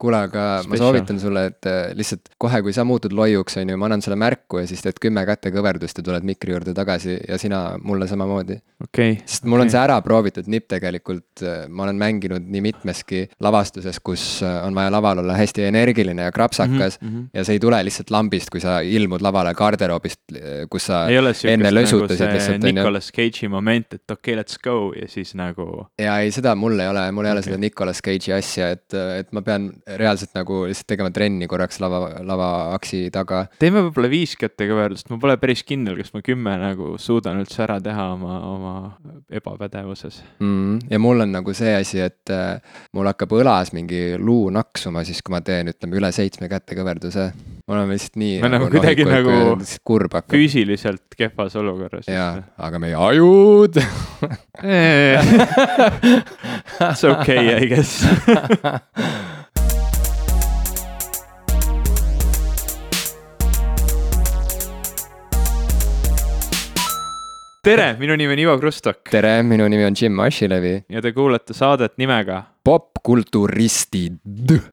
kuule, aga ma soovitan sulle, et äh, lihtsalt kohe, kui sa muutud loiuks, on ju, ma annan sulle märku ja siis teed kümme kätekõverdust ja tuled mikri juurde tagasi ja sina mulle samamoodi. okei okay. sest mul on see ära proovitud nipp tegelikult, ma olen mänginud nii mitmeski lavastuses, kus äh, on vaja laval olla hästi energiline ja krapsakas mm. -hmm. ja see ei tule lihtsalt lambist, kui sa ilmud lavale garderoobist, kus sa enne nagu lösutasid see lihtsalt. Nicolas Cage'i moment, et okei okay,, let's go ja siis nagu ja ei, seda mul ei ole, mul ei ole Okei. seda Nicolas Cage'i asja, et, et ma pean reaalselt nagu lihtsalt tegema trenni korraks lava, lavaaksi taga. teeme võib-olla viis kätekõverdust, ma pole päris kindel, kas ma kümme nagu suudan üldse ära teha oma, oma ebapädevuses. mm,. ja mul on nagu see asi, et äh, mul hakkab õlas mingi luu naksuma siis, kui ma teen, ütleme üle seitsme kätekõverduse. me oleme lihtsalt nii. Me oleme kuidagi nagu kurb hakkab. füüsiliselt kehvas olukorras. jaa, aga meie ajud It's okay, I guess. tere, minu nimi on Ivo Krustok tere, minu nimi on Jim Asilevi, ja te kuulate saadet nimega popkulturistid.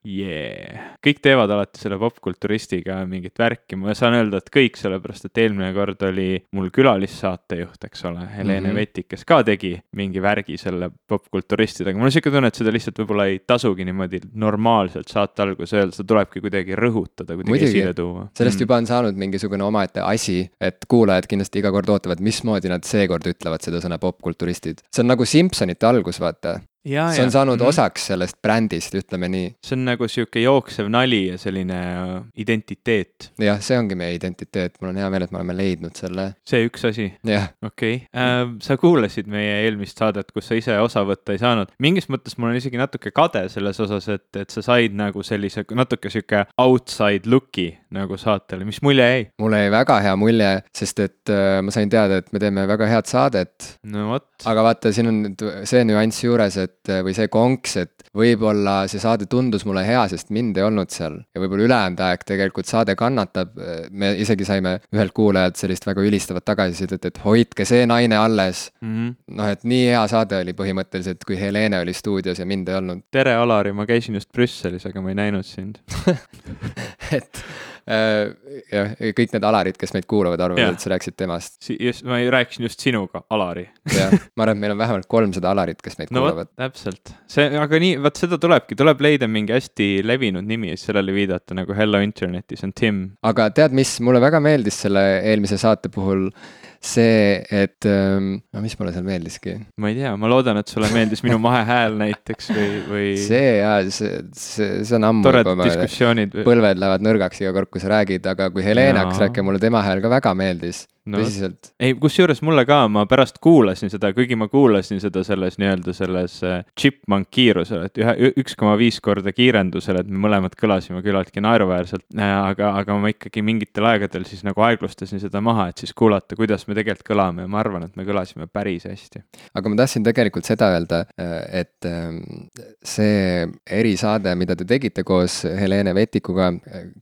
yeah.. Kõik teevad alati selle popkulturistiga mingit värki, ma saan öelda, et kõik, sellepärast et eelmine kord oli mul külalissaatejuht, eks ole, Helene mm. -hmm. Vetik, kes ka tegi mingi värgi selle popkulturistidega, mul on siuke tunne, et seda lihtsalt võib-olla ei tasugi niimoodi normaalselt saate alguses öelda, seda tulebki kuidagi rõhutada, kuidagi Muidugi. esile tuua. sellest juba on saanud mingisugune omaette asi, et kuulajad kindlasti iga kord ootavad, mismoodi nad seekord ütlevad seda sõna popkulturistid. see on nagu Simsonite algus, vaata. ja, see on saanud mm -hmm. osaks sellest brändist, ütleme nii. see on nagu sihuke jooksev nali ja selline äh, identiteet, jah, see ongi meie identiteet, mul on hea meel, et me oleme leidnud selle, see üks asi okei okay. äh,, sa kuulasid meie eelmist saadet, kus sa ise osa võtta ei saanud. mingis mõttes mul on isegi natuke kade selles osas, et, et sa said nagu sellise natuke sihuke outside look'i nagu saatele, mis mulje jäi? mulle jäi väga hea mulje, sest et äh, ma sain teada, et me teeme väga head saadet. no vot, aga vaata, siin on nüüd see nüanss juures, et või see konks, et võib-olla see saade tundus mulle hea, sest mind ei olnud seal ja võib-olla ülejäänud aeg tegelikult saade kannatab. me isegi saime ühelt kuulajalt sellist väga ülistavat tagasisidet, et hoidke see naine alles. mm. -hmm. noh, et nii hea saade oli põhimõtteliselt, kui Helene oli stuudios ja mind ei olnud. tere, Alari, ma käisin just Brüsselis, aga ma ei näinud sind. et äh, jah, kõik need Alarid, kes meid kuulavad, arvavad, et sa rääkisid temast. just, ma rääkisin just sinuga, Alari. jah, ma arvan, et meil on vähemalt kolmsada Alarit, kes meid no kuulavad., täpselt, see, aga nii, vot seda tulebki, tuleb leida mingi hästi levinud nimi ja siis sellele viidata nagu Hello Internetis on Tim. aga tead, mis mulle väga meeldis selle eelmise saate puhul, see, et ähm,, no mis mulle seal meeldiski, ma ei tea, ma loodan, et sulle meeldis minu mahehääl näiteks või, või see ja see, see, see on ammu toredad juba, diskussioonid. põlved lähevad nõrgaks iga kord, kui sa räägid, aga kui Helene Jaa. hakkas rääkima, mulle tema hääl ka väga meeldis No. tõsiselt. ei, kusjuures mulle ka, ma pärast kuulasin seda, kuigi ma kuulasin seda selles nii-öelda selles äh, chipmunk kiirusel, et ühe, üks koma viis korda kiirendusel, et me mõlemad kõlasime küllaltki naeruväärselt. aga, aga ma ikkagi mingitel aegadel siis nagu aeglustasin seda maha, et siis kuulata, kuidas me tegelikult kõlame ja ma arvan, et me kõlasime päris hästi. aga ma tahtsin tegelikult seda öelda, et ähm, see erisaade, mida te tegite koos Helene Vetikuga,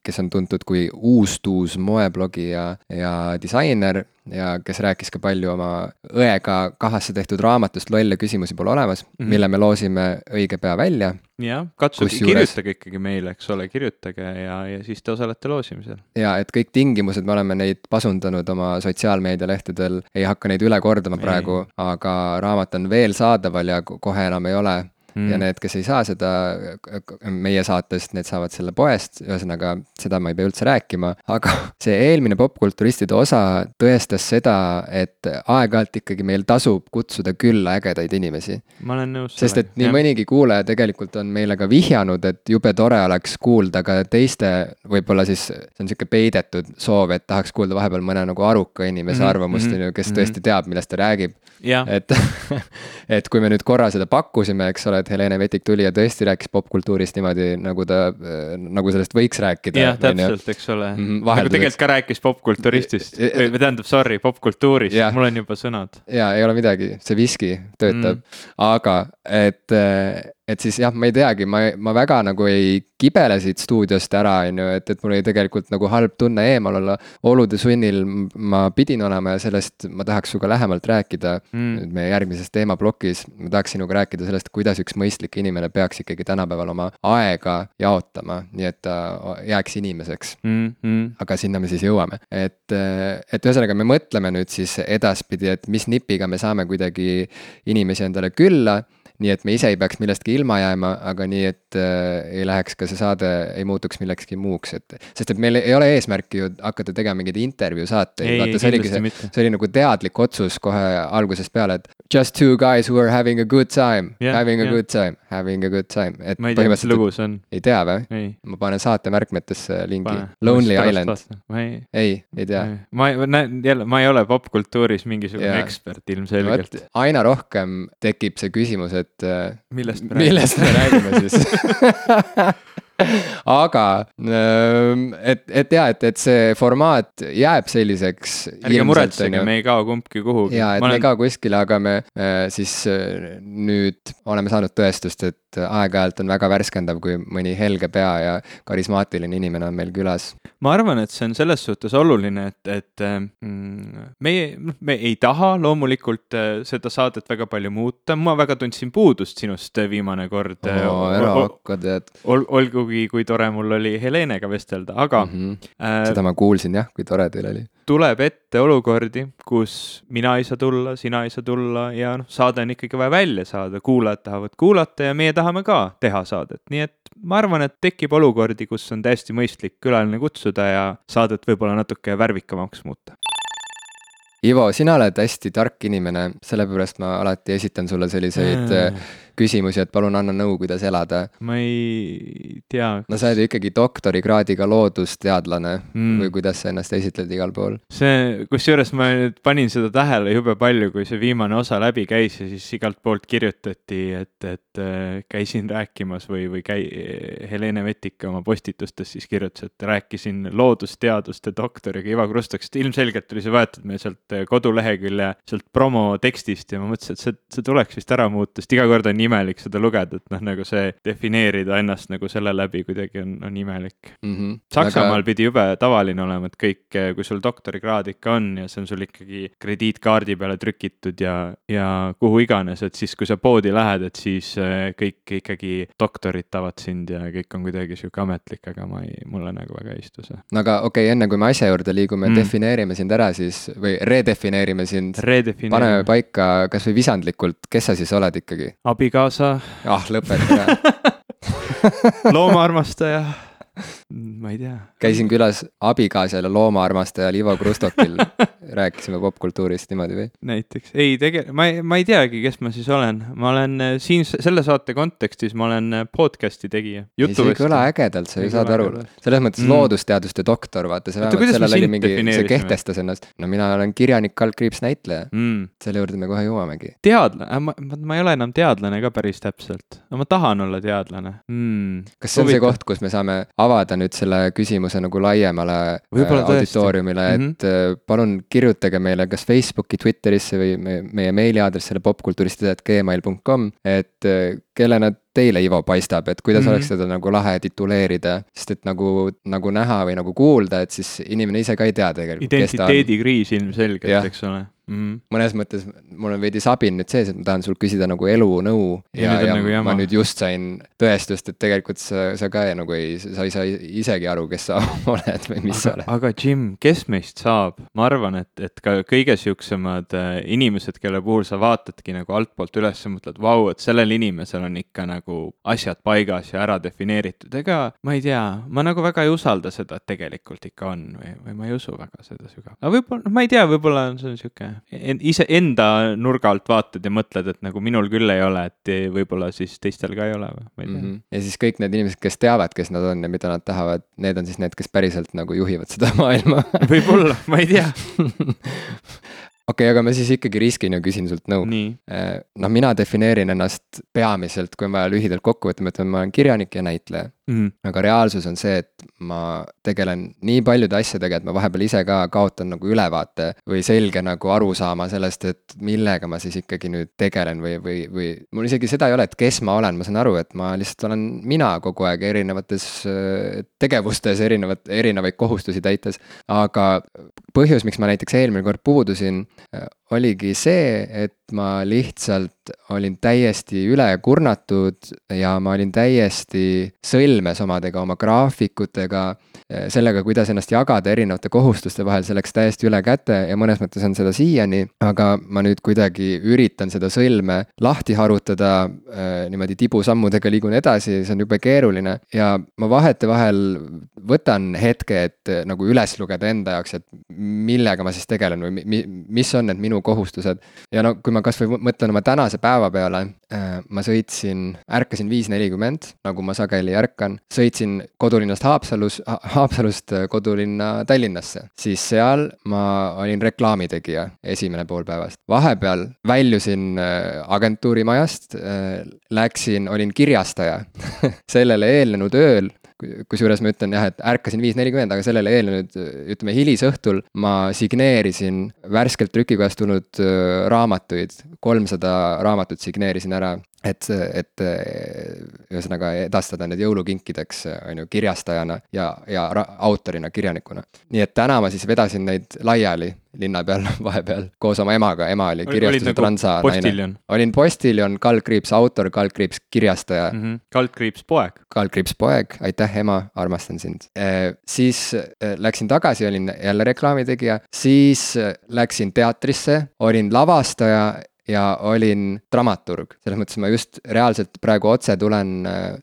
kes on tuntud kui uus-tuus moeblogija ja disainer ja kes rääkis ka palju oma õega kahasse tehtud raamatust Lolle küsimusi pole olemas mm. -hmm. mille me loosime õige pea välja. jah, katsuge, kirjutage ikkagi meile, eks ole, kirjutage ja, ja siis te osalete loosimisel. ja et kõik tingimused, me oleme neid pasundanud oma sotsiaalmeedialehtedel, ei hakka neid üle kordama Ei. praegu, aga raamat on veel saadaval ja ko- kohe enam ei ole Mm. ja need, kes ei saa seda meie saatest, need saavad selle poest, ühesõnaga seda ma ei pea üldse rääkima, aga see eelmine popkulturistide osa tõestas seda, et aeg-ajalt ikkagi meil tasub kutsuda külla ägedaid inimesi. ma olen nõus. sest et nii mõnigi kuulaja tegelikult on meile ka vihjanud, et jube tore oleks kuulda ka teiste, võib-olla siis see on sihuke peidetud soov, et tahaks kuulda vahepeal mõne nagu aruka inimese mm -hmm, arvamust, mhm, on ju, kes mhm. tõesti teab, millest ta räägib. jah, et, et kui me nüüd korra seda pakkusime, eks ole, et Helene Vetik tuli ja tõesti rääkis popkultuurist niimoodi, nagu ta, nagu sellest võiks rääkida. jah, täpselt, eks ole Mhm, nagu vahelduseks. tegelikult ka rääkis popkulturistist või tähendab, sorry, popkultuurist mul on juba sõnad. ja ei ole midagi, see viski töötab Mm. mm., aga et, et siis jah, ma ei teagi, ma, ma väga nagu ei kibele siit stuudiost ära, on ju, et, et mul oli tegelikult nagu halb tunne eemal olla. olude sunnil ma pidin olema ja sellest ma tahaks sinuga lähemalt rääkida mm. nüüd meie järgmises teemaplokis. ma tahaks sinuga rääkida sellest, kuidas üks mõistlik inimene peaks ikkagi tänapäeval oma aega jaotama, nii et ta jääks inimeseks mm. -hmm. aga sinna me siis jõuame, et, et ühesõnaga me mõtleme nüüd siis edaspidi, et mis nipiga me saame kuidagi inimesi endale külla nii et me ise ei peaks millestki ilma jääma, aga nii, et äh, ei läheks ka see saade, ei muutuks millekski muuks, et. sest et meil ei ole eesmärki ju hakata tegema mingeid intervjuu saateid, vaata see oligi see, see oli nagu teadlik otsus kohe algusest peale, et. Just two guys who are having a good time yeah,, having a yeah. good time, having a good time, et. ma ei tea, mis lugu see on. ei tea või? ma panen saate märkmetesse lingi, Lonely Island. ei, ei, ei tea. ma näen jälle, ma ei ole popkultuuris mingisugune yeah. ekspert ilmselgelt. aina rohkem tekib see küsimus, et et. Äh, millest me millest räägime, me räägime siis aga ähm, et, et ja, et, et see formaat jääb selliseks. ärge muretsege, me ei kao kumbki kuhugi. ja, et ma me olen... ei kao kuskile, aga me äh, siis äh, nüüd oleme saanud tõestust, et aeg-ajalt on väga värskendav, kui mõni helge pea ja karismaatiline inimene on meil külas. ma arvan, et see on selles suhtes oluline, et, et mm, meie, noh, me ei taha loomulikult seda saadet väga palju muuta, ma väga tundsin puudust sinust viimane kord oh,. ära hakka, tead. olgugi, kui tore mul oli Helenega vestelda, aga mm. -hmm. Äh, seda ma kuulsin jah, kui tore teil oli. tuleb ette olukordi, kus mina ei saa tulla, sina ei saa tulla ja noh, saade on ikkagi vaja välja saada, kuulajad tahavad kuulata ja meie tahame ka teha saadet, nii et ma arvan, et tekib olukordi, kus on täiesti mõistlik külaline kutsuda ja saadet võib-olla natuke värvikamaks muuta. Ivo, sina oled hästi tark inimene, sellepärast ma alati esitan sulle selliseid mm küsimusi, et palun anna nõu, kuidas elada. ma ei tea. no sa oled ju ikkagi doktorikraadiga loodusteadlane mm. või kuidas sa ennast esitled igal pool? see, kusjuures ma nüüd panin seda tähele jube palju, kui see viimane osa läbi käis ja siis igalt poolt kirjutati, et, et äh, käisin rääkimas või, või käi-, Helene Vetik oma postitustes siis kirjutas, et rääkisin loodusteaduste doktoriga Ivo Krustok, sest ilmselgelt oli see võetud meil sealt kodulehekülje, sealt promotekstist ja ma mõtlesin, et see, see tuleks vist ära muuta, sest iga kord on nii imelik seda lugeda, et noh, nagu see defineerida ennast nagu selle läbi kuidagi on, on imelik mm. -hmm. Saksamaal aga... pidi jube tavaline olema, et kõik, kui sul doktorikraad ikka on ja see on sul ikkagi krediitkaardi peale trükitud ja, ja kuhu iganes, et siis, kui sa poodi lähed, et siis äh, kõik ikkagi doktorid tavad sind ja kõik on kuidagi sihuke ametlik, aga ma ei, mulle nagu väga ei istu see. no aga okei okay,, enne kui me asja juurde liigume mm., defineerime sind ära siis või redefineerime sind. paneme paika kasvõi visandlikult, kes sa siis oled ikkagi? abikaasa abikaasa. ah, lõpeta loomaarmastaja ma ei tea. käisin külas abikaasal ja loomaarmastajal Ivo Krustokil rääkisime popkultuurist niimoodi või? näiteks, ei tege-, ma ei, ma ei teagi, kes ma siis olen, ma olen äh, siin selle saate kontekstis, ma olen äh, podcast'i tegija. see ei kõla ägedalt, sa ju saad aru, selles mõttes mm. loodusteadusteaduste doktor, vaata, see vähemalt sellel oli mingi, see kehtestas ennast. no mina olen kirjanik, kaldkriips, näitleja mm.. selle juurde me kohe jõuamegi. teadlane, äh, ma, ma ei ole enam teadlane ka päris täpselt, no ma tahan olla teadlane mm.. kas see on Huvitav. see koht, kus me saame avada nüüd selle küsimuse nagu laiemale Võibolla auditooriumile, et mm -hmm. palun kirjutage meile kas Facebooki, Twitterisse või meie, meie meiliaadressile popkulturistid.gmail.com, et kellena teile, Ivo, paistab, et kuidas mm -hmm. oleks seda nagu lahe tituleerida, sest et nagu, nagu näha või nagu kuulda, et siis inimene ise ka ei tea tegelikult. identiteedikriis ilmselgelt, eks ole mm. -hmm. mõnes mõttes mul on veidi sabin nüüd sees, et ma tahan sult küsida nagu elunõu ja, ja, ja nagu ma nüüd just sain tõestust, et tegelikult sa, sa ka nagu ei, sa ei saa isegi aru, kes sa oled või mis aga, sa oled. aga Jim, kes meist saab, ma arvan, et, et ka kõige siuksemad äh, inimesed, kelle puhul sa vaatadki nagu altpoolt üles ja mõtled, vau, et sellel inimesel on ikka nagu asjad paigas ja ära defineeritud, ega ma ei tea, ma nagu väga ei usalda seda, et tegelikult ikka on või, või ma ei usu väga seda sügavalt. aga võib-olla, noh, ma ei tea, võib-olla on see sihuke en, ise enda nurga alt vaatad ja mõtled, et nagu minul küll ei ole, et võib-olla siis teistel ka ei ole või, ma ei tea mm. -hmm. ja siis kõik need inimesed, kes teavad, kes nad on ja mida nad tahavad, need on siis need, kes päriselt nagu juhivad seda maailma võib-olla, ma ei tea okei okay,, aga ma siis ikkagi riskin ja küsin sult nõu. Äh, noh, mina defineerin ennast peamiselt, kui on vaja lühidalt kokku võtta, ma ütlen, ma olen kirjanik ja näitleja mm. -hmm. aga reaalsus on see, et ma tegelen nii paljude asjadega, et ma vahepeal ise ka kaotan nagu ülevaate või selge nagu arusaama sellest, et millega ma siis ikkagi nüüd tegelen või, või, või mul isegi seda ei ole, et kes ma olen, ma saan aru, et ma lihtsalt olen mina kogu aeg erinevates äh, tegevustes, erinevat, erinevaid kohustusi täites. aga põhjus, miks ma näiteks eelmine kord puudusin, oligi see, et ma lihtsalt olin täiesti üle kurnatud ja ma olin täiesti sõlmes omadega, oma graafikutega, sellega, kuidas ennast jagada erinevate kohustuste vahel, see läks täiesti üle käte ja mõnes mõttes on seda siiani, aga ma nüüd kuidagi üritan seda sõlme lahti harutada, eh, niimoodi tibusammudega liigun edasi, see on jube keeruline ja ma vahetevahel võtan hetke, et eh, nagu üles lugeda enda jaoks, et millega ma siis tegelen või mi, mis on need minu kohustused. ja no kui ma kasvõi mõtlen oma tänase päeva peale, äh, ma sõitsin, ärkasin viis nelikümmend, nagu ma sageli ärkan, sõitsin kodulinnast Haapsalus, Haapsalust äh, kodulinna Tallinnasse, siis seal ma olin reklaamitegija esimene pool päevast. vahepeal väljusin äh, agentuurimajast, läksin, olin kirjastaja sellele eelnenud ööl. Kusjuures ma ütlen jah, et ärkasin viis nelikümmend, aga sellele eelnenud, ütleme hilisõhtul ma signeerisin värskelt trükikojast tulnud raamatuid, kolmsada raamatut signeerisin ära et, et ühesõnaga edastada need jõulukinkideks, on ju, kirjastajana ja, ja autorina, kirjanikuna. nii et täna ma siis vedasin neid laiali linna peal vahepeal koos oma emaga, ema oli kirjastuse nagu transa naine. olin postiljon, kaldkriips autor, kaldkriips kirjastaja mm. -hmm. kaldkriips poeg. kaldkriips poeg, aitäh ema, armastan sind e,. siis läksin tagasi, olin jälle reklaamitegija, siis läksin teatrisse, olin lavastaja ja olin dramaturg, selles mõttes ma just reaalselt praegu otse tulen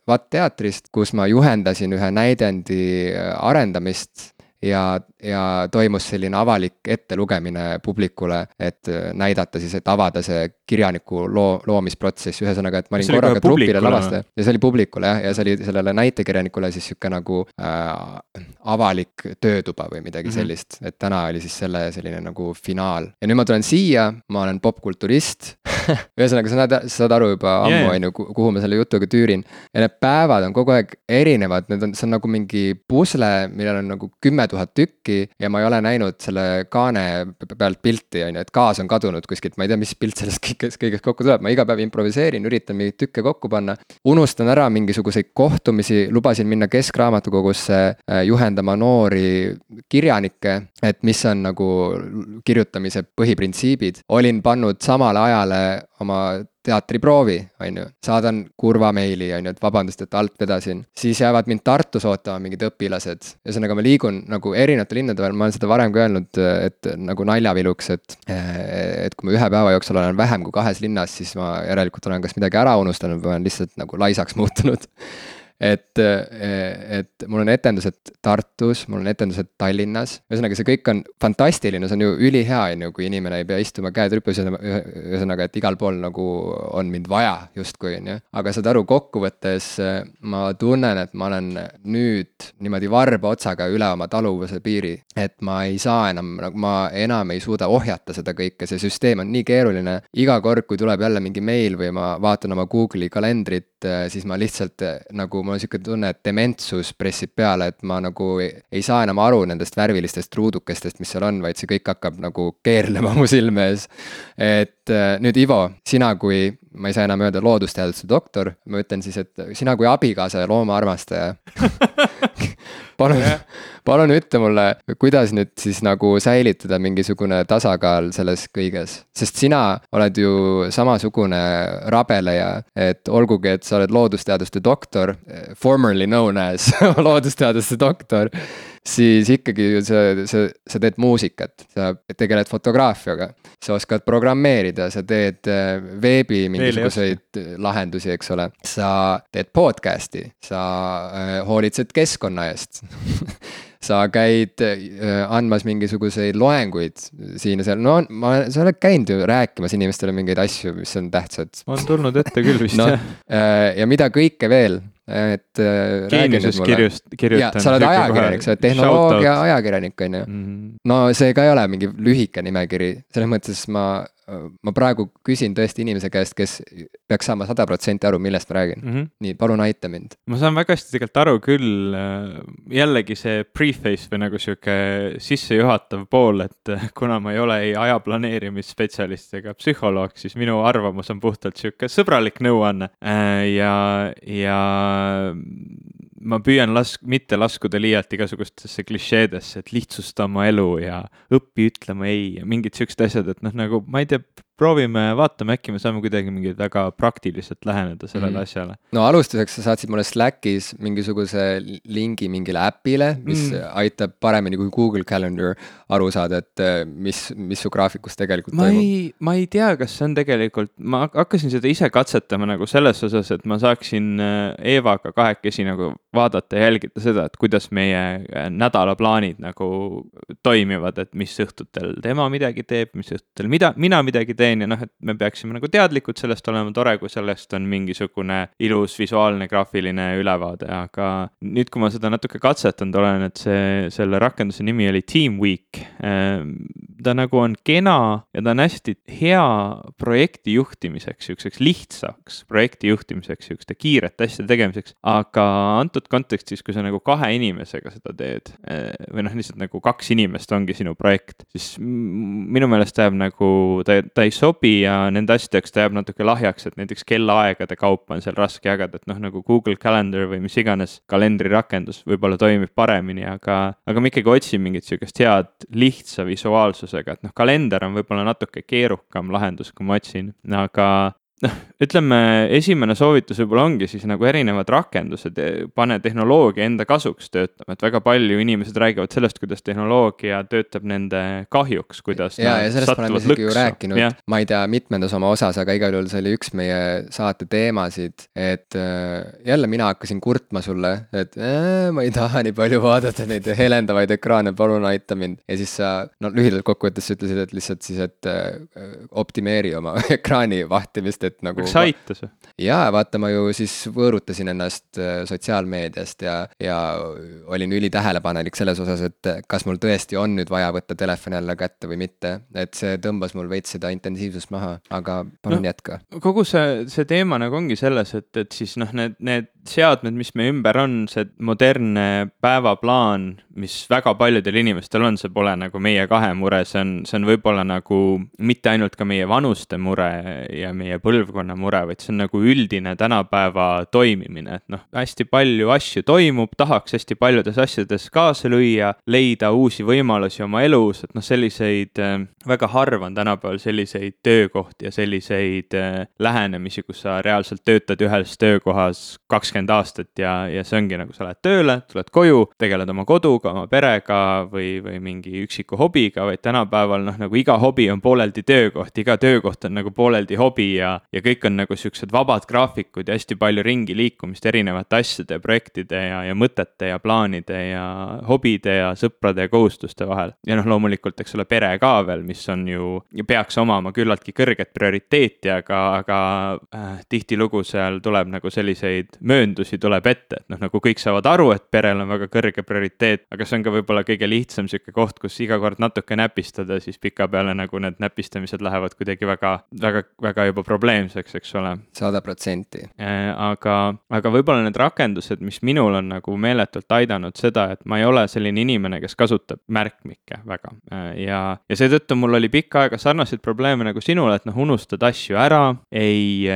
Vatt äh, teatrist, kus ma juhendasin ühe näidendi äh, arendamist ja, ja toimus selline avalik ettelugemine publikule, et äh, näidata siis, et avada see kirjaniku loo, loomisprotsess, ühesõnaga, et ma olin korraga trupile lavastaja. Ja see oli publikule jah, ja see oli sellele näitekirjanikule siis sihuke nagu äh, avalik töötuba või midagi mm -hmm. sellist, et täna oli siis selle selline nagu finaal. ja nüüd ma tulen siia, ma olen popkulturist ühesõnaga, sa näed, sa saad aru juba ammu yeah., on ju, kuhu ma selle jutuga tüürin. ja need päevad on kogu aeg erinevad, need on, see on nagu mingi pusle, millel on nagu kümme tuhat tükki ja ma ei ole näinud selle kaane pealt pilti, on ju, et kaas on kadunud kuskilt, ma ei tea, mis pilt sellest kõigest, kõigest kokku tuleb, ma iga päev improviseerin, üritan mingeid tükke kokku panna. unustan ära mingisuguseid kohtumisi, lubasin minna Keskraamatukogusse äh, juhendama noori kirjanikke, et mis on nagu kirjutamise põhiprintsiibid. olin pannud samale ajale oma teatriproovi, on ju, saadan kurva meili, on ju, et vabandust, et alt vedasin. siis jäävad mind Tartus ootama mingid õpilased, ühesõnaga ma liigun nagu erinevate linnade vahel, ma olen seda varem ka öelnud, et nagu naljaviluks, et. et kui ma ühe päeva jooksul olen vähem kui kahes linnas, siis ma järelikult olen kas midagi ära unustanud või olen lihtsalt nagu laisaks muutunud et, et mul on etendused Tartus, mul on etendused Tallinnas, ühesõnaga, see kõik on fantastiline, see on ju ülihea, on ju, kui inimene ei pea istuma käed rüpes, ühesõnaga, et igal pool nagu on mind vaja justkui, on ju. aga saad aru, kokkuvõttes ma tunnen, et ma olen nüüd niimoodi varba otsaga üle oma taluvuse piiri. et ma ei saa enam, nagu ma enam ei suuda ohjata seda kõike, see süsteem on nii keeruline. iga kord, kui tuleb jälle mingi meil või ma vaatan oma Google'i kalendrit, siis ma lihtsalt nagu mul on sihuke tunne, et dementsus pressib peale, et ma nagu ei, saa enam aru nendest värvilistest ruudukestest, mis seal on, vaid see kõik hakkab nagu keerlema mu silme ees. et äh, nüüd Ivo, sina kui, ma ei saa enam öelda loodusteaduste doktor, ma ütlen siis, et sina kui abikaasa ja loomaarmastaja palun, palun ütle mulle, kuidas nüüd siis nagu säilitada mingisugune tasakaal selles kõiges, sest sina oled ju samasugune rabeleja, et olgugi, et sa oled loodusteaduste doktor, formerly known as loodusteaduste doktor siis ikkagi sa, sa, sa teed muusikat, sa tegeled fotograafiaga, sa oskad programmeerida, sa teed äh, veebi mingisuguseid lahendusi, eks ole. sa teed podcast'i, sa äh, hoolitsed keskkonna eest sa käid äh, andmas mingisuguseid loenguid siin ja seal, no ma, sa oled käinud ju rääkimas inimestele mingeid asju, mis on tähtsad. on tulnud ette küll vist no, jah. ja mida kõike veel et äh, geeniuses kirjust, ja kirjutan. sa oled ajakirjanik, sa oled tehnoloogia ajakirjanik, on ju. mm.. no see ka ei ole mingi lühike nimekiri, selles mõttes ma, ma praegu küsin tõesti inimese käest, kes peaks saama sada protsenti aru, millest ma räägin. Mm -hmm. nii, palun aita mind. ma saan väga hästi tegelikult aru küll, jällegi see preface või nagu sihuke sissejuhatav pool, et äh, kuna ma ei ole ei aja planeerimisspetsialist ega psühholoog, siis minu arvamus on puhtalt sihuke sõbralik nõuanne ja, ja ma püüan las-, mitte laskuda liialt igasugustesse klišeedesse, et lihtsusta oma elu ja õpi ütlema ei ja mingid siuksed asjad, et noh, nagu ma ei tea, proovime, vaatame, äkki me saame kuidagi mingi väga praktiliselt läheneda sellele mm. asjale. no alustuseks sa saatsid mulle Slackis mingisuguse lingi mingile äpile, mis Mm. aitab paremini kui Google Calendar aru saada, et äh, mis, mis su graafikus tegelikult ma toimub. ei, ma ei tea, kas see on tegelikult, ma hak- hakkasin seda ise katsetama nagu selles osas, et ma saaksin äh, Eevaga kahekesi nagu vaadata ja jälgida seda, et kuidas meie äh, nädalaplaanid nagu toimivad, et mis õhtutel tema midagi teeb, mis õhtutel mida, mina midagi teen ja noh, et me peaksime nagu teadlikud sellest olema, tore, kui sellest on mingisugune ilus visuaalne graafiline ülevaade, aga nüüd, kui ma seda natuke katsetanud olen, et see, selle rakenduse nimi oli Team Week. Ta nagu on kena ja ta on hästi hea projekti juhtimiseks, siukseks lihtsaks projekti juhtimiseks, siukeste kiirete asjade tegemiseks. aga antud kontekstis, kui sa nagu kahe inimesega seda teed eh, või noh, lihtsalt nagu kaks inimest ongi sinu projekt, siis minu meelest ta jääb nagu, ta, ta ei sobi ja nende asjade jaoks ta jääb natuke lahjaks, et näiteks kellaaegade kaupa on seal raske jagada, et noh, nagu Google Calendar või mis iganes kalendrirakendus võib-olla toimib paremini, aga, aga ma ikkagi otsin mingit sihukest head lihtsa visuaalsusega, et noh, kalender on võib-olla natuke keerukam lahendus, kui ma otsin, aga noh, ütleme esimene soovitus võib-olla ongi siis nagu erinevad rakendused, pane tehnoloogia enda kasuks töötama, et väga palju inimesed räägivad sellest, kuidas tehnoloogia töötab nende kahjuks, kuidas ja, ja sellest me oleme isegi ju lõksu. rääkinud Jah., ma ei tea, mitmendas oma osas, aga igal juhul see oli üks meie saate teemasid, et äh, jälle mina hakkasin kurtma sulle, et äh, ma ei taha nii palju vaadata neid helendavaid ekraane, palun aita mind. ja siis sa, no lühidalt kokkuvõttes sa ütlesid, et lihtsalt siis, et äh, optimeeri oma ekraani vahtimist, et nagu kas see aitas või? jaa, vaata, ma ju siis võõrutasin ennast äh, sotsiaalmeediast ja, ja olin ülitähelepanelik selles osas, et kas mul tõesti on nüüd vaja võtta telefon jälle kätte või mitte. et see tõmbas mul veits seda intensiivsust maha, aga palun no. jätka. kogu see, see teema nagu ongi selles, et, et siis noh, need, need seadmed, mis meie ümber on, see modernne päevaplaan, mis väga paljudel inimestel on, see pole nagu meie kahe mure, see on, see on võib-olla nagu mitte ainult ka meie vanuste mure ja meie põlvkonna mure, vaid see on nagu üldine tänapäeva toimimine, et noh, hästi palju asju toimub, tahaks hästi paljudes asjades kaasa lüüa, leida uusi võimalusi oma elus, et noh, selliseid äh, väga harva on tänapäeval selliseid töökohti ja selliseid äh, lähenemisi, kus sa reaalselt töötad ühes töökohas kakskümmend aastat ja, ja see ongi nagu sa lähed tööle, tuled koju, tegeled oma koduga, oma perega või, või mingi üksiku hobiga, vaid tänapäeval noh, nagu iga hobi on pooleldi töökoht, iga töökoht on nagu pooleldi hobi ja, ja kõik on nagu siuksed vabad graafikud ja hästi palju ringi liikumist erinevate asjade ja projektide ja, ja mõtete ja plaanide ja hobide ja sõprade ja kohustuste vahel. ja noh, loomulikult, eks ole, pere ka veel, mis on ju, peaks omama küllaltki kõrget prioriteeti, aga, aga äh, tihtilugu seal tuleb nagu selliseid mööndusi tuleb ette, et noh, nagu kõik saavad aru, et perel on väga kõrge prioriteet, aga see on ka võib-olla kõige lihtsam sihuke koht, kus iga kord natuke näpistada, siis pikapeale nagu need näpistamised lähevad kuidagi väga, väga, väga juba probleemseks, eks ole sada protsenti. Äh, aga, aga võib-olla need rakendused, mis minul on nagu meeletult aidanud seda, et ma ei ole selline inimene, kes kasutab märkmikke väga. ja, ja seetõttu mul oli pikka aega sarnaseid probleeme nagu sinul, et noh, unustad asju ära, ei,